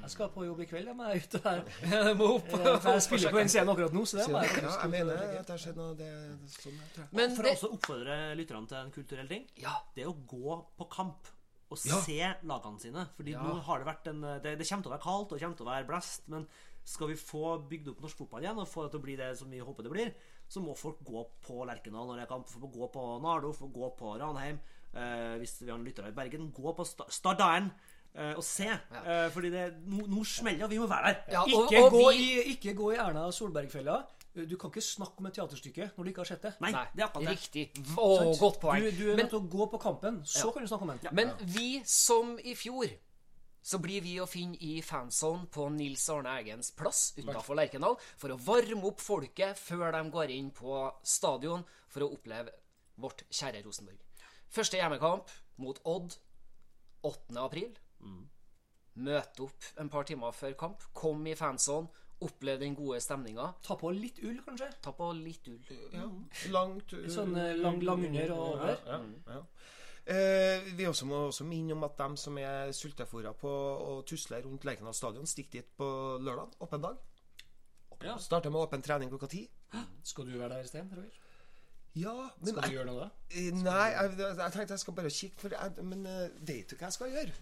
Jeg skal på jobb i kveld, jeg må jeg ut her. Må opp. Jeg spiller på en scene akkurat nå, så det må jeg ja, jeg mener at det har skjedd noe det, det, sånn, jeg tror. Men For det, å også oppfordre lytterne til en kulturell ting. Ja. Det å gå på kamp og Ja. se lagene sine. Fordi Ja. nå har det vært en det, det kommer til å være kaldt og det kommer til å være blest, men skal vi få bygd opp norsk fotball igjen og få det til å bli det som vi håper det blir, så må folk gå på Lerkendal når det er kamp. Få gå på Nardo, få gå på Ranheim. Eh, hvis vi har lyttere i Bergen, gå på Sta- Stardalen eh, og se. Eh, fordi det, nå, no, smeller og vi må være der. ja, og, Ikke, og gå vi, i, ikke gå i Erna Solberg-fella. Du kan ikke snakke om et teaterstykke når du ikke har sett det. Nei, det er riktig. Å, godt poeng. Du, du er nødt til å gå på kampen, så kan du snakke om den. men vi, som i fjor, så blir vi å finne i fanzone på Nils Arne Eggens plass utenfor Lerkendal for å varme opp folket før de går inn på stadion for å oppleve vårt kjære Rosenborg. Første hjemmekamp mot Odd 8. april. Møte opp en par timer før kamp. Kom i fansonen. Oppleve den gode stemninga. Ta på litt ull, kanskje. Ta på litt ull. Ja, langt ull. Sånn eh, lang, lang under og over. Ja, ja. Eh, vi også må også minne om at dem som er sultefòra på å tusle rundt Lerkendal stadion, stikk dit på lørdag. Åpen dag. Ja. Starter med åpen trening klokka ti. Skal du være der, Sten? Roger? Ja, men Skal du gjøre noe da? eh, Nei, jeg, jeg tenkte jeg skal bare kikke, for jeg, men eh, vet du hva jeg skal gjøre?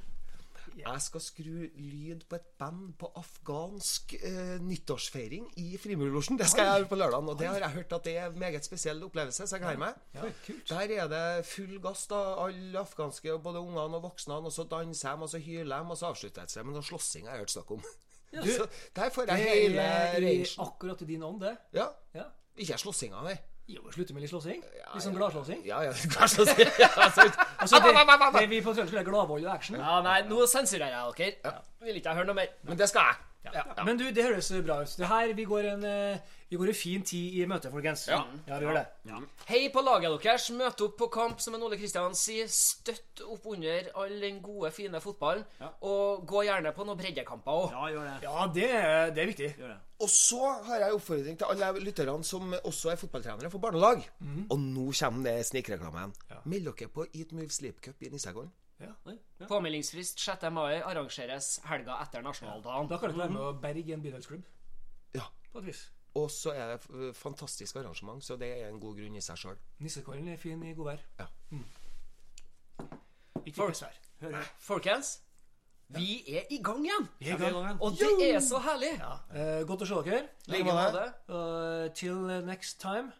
Jeg skal skru lyd på et band på afghansk eh, nyttårsfeiring i Frimurlosjen. Det skal jeg gjøre på lørdag. Og det har jeg hørt at det er en meget spesiell opplevelse, så jeg gleder meg. Ja, Ja. Der er det full gass, da. Alle afghanske, både ungene og voksne. Og så danser de, og så hyler de, og så avslutter de seg med noe slåssing jeg har hørt snakk om. så der får jeg hele rangen. akkurat i din ånd, det. Ja. Ja. Ikke slåssinga, nei. Jo, slutte med litt slåssing. Litt sånn gladslåssing. Ja, ja? Ja. Altså, det, det vi på Trøndelag kaller gladvold og action. Ja, nei, nå sensurerer jeg dere. Vil ikke jeg høre noe mer. Men det skal jeg. Ja. Men du, det høres bra ut. Det her, vi går en, eh, vi går en fin tid i møte, folkens. Ja, vi gjør det. Hei på laget deres. Møt opp på kamp, som en Ole Kristian sier. Støtt opp under all den gode, fine fotballen. Og gå gjerne på noen breddekamper òg. Ja, gjør det. Ja, det, det er viktig. Gjør det. Og så har jeg en oppfordring til alle lytterne som også er fotballtrenere for barnelag. Og nå kommer det snikreklamen. Meld dere på Eat Move Sleep Cup i Nissekollen. Oi, ja. Påmeldingsfrist 6. mai arrangeres helga etter nasjonaldagen. Da kan du være med å berge en bydelsklubb. Ja. På et vis. Og så er det fantastisk arrangement, så det er en god grunn i seg sjøl. Nissekvelden er fin i godvær. Ja. Ikke Folk- Hør her. Folkens, vi er i gang igjen! Vi er i gang. Og det er så herlig! Ja. Eh, godt å se dere. Like måte. Uh, till next time.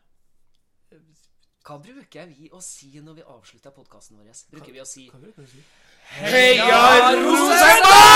Hva bruker vi å si når vi avslutter podkasten vår? Bruker vi å si? Heia Rosenborg!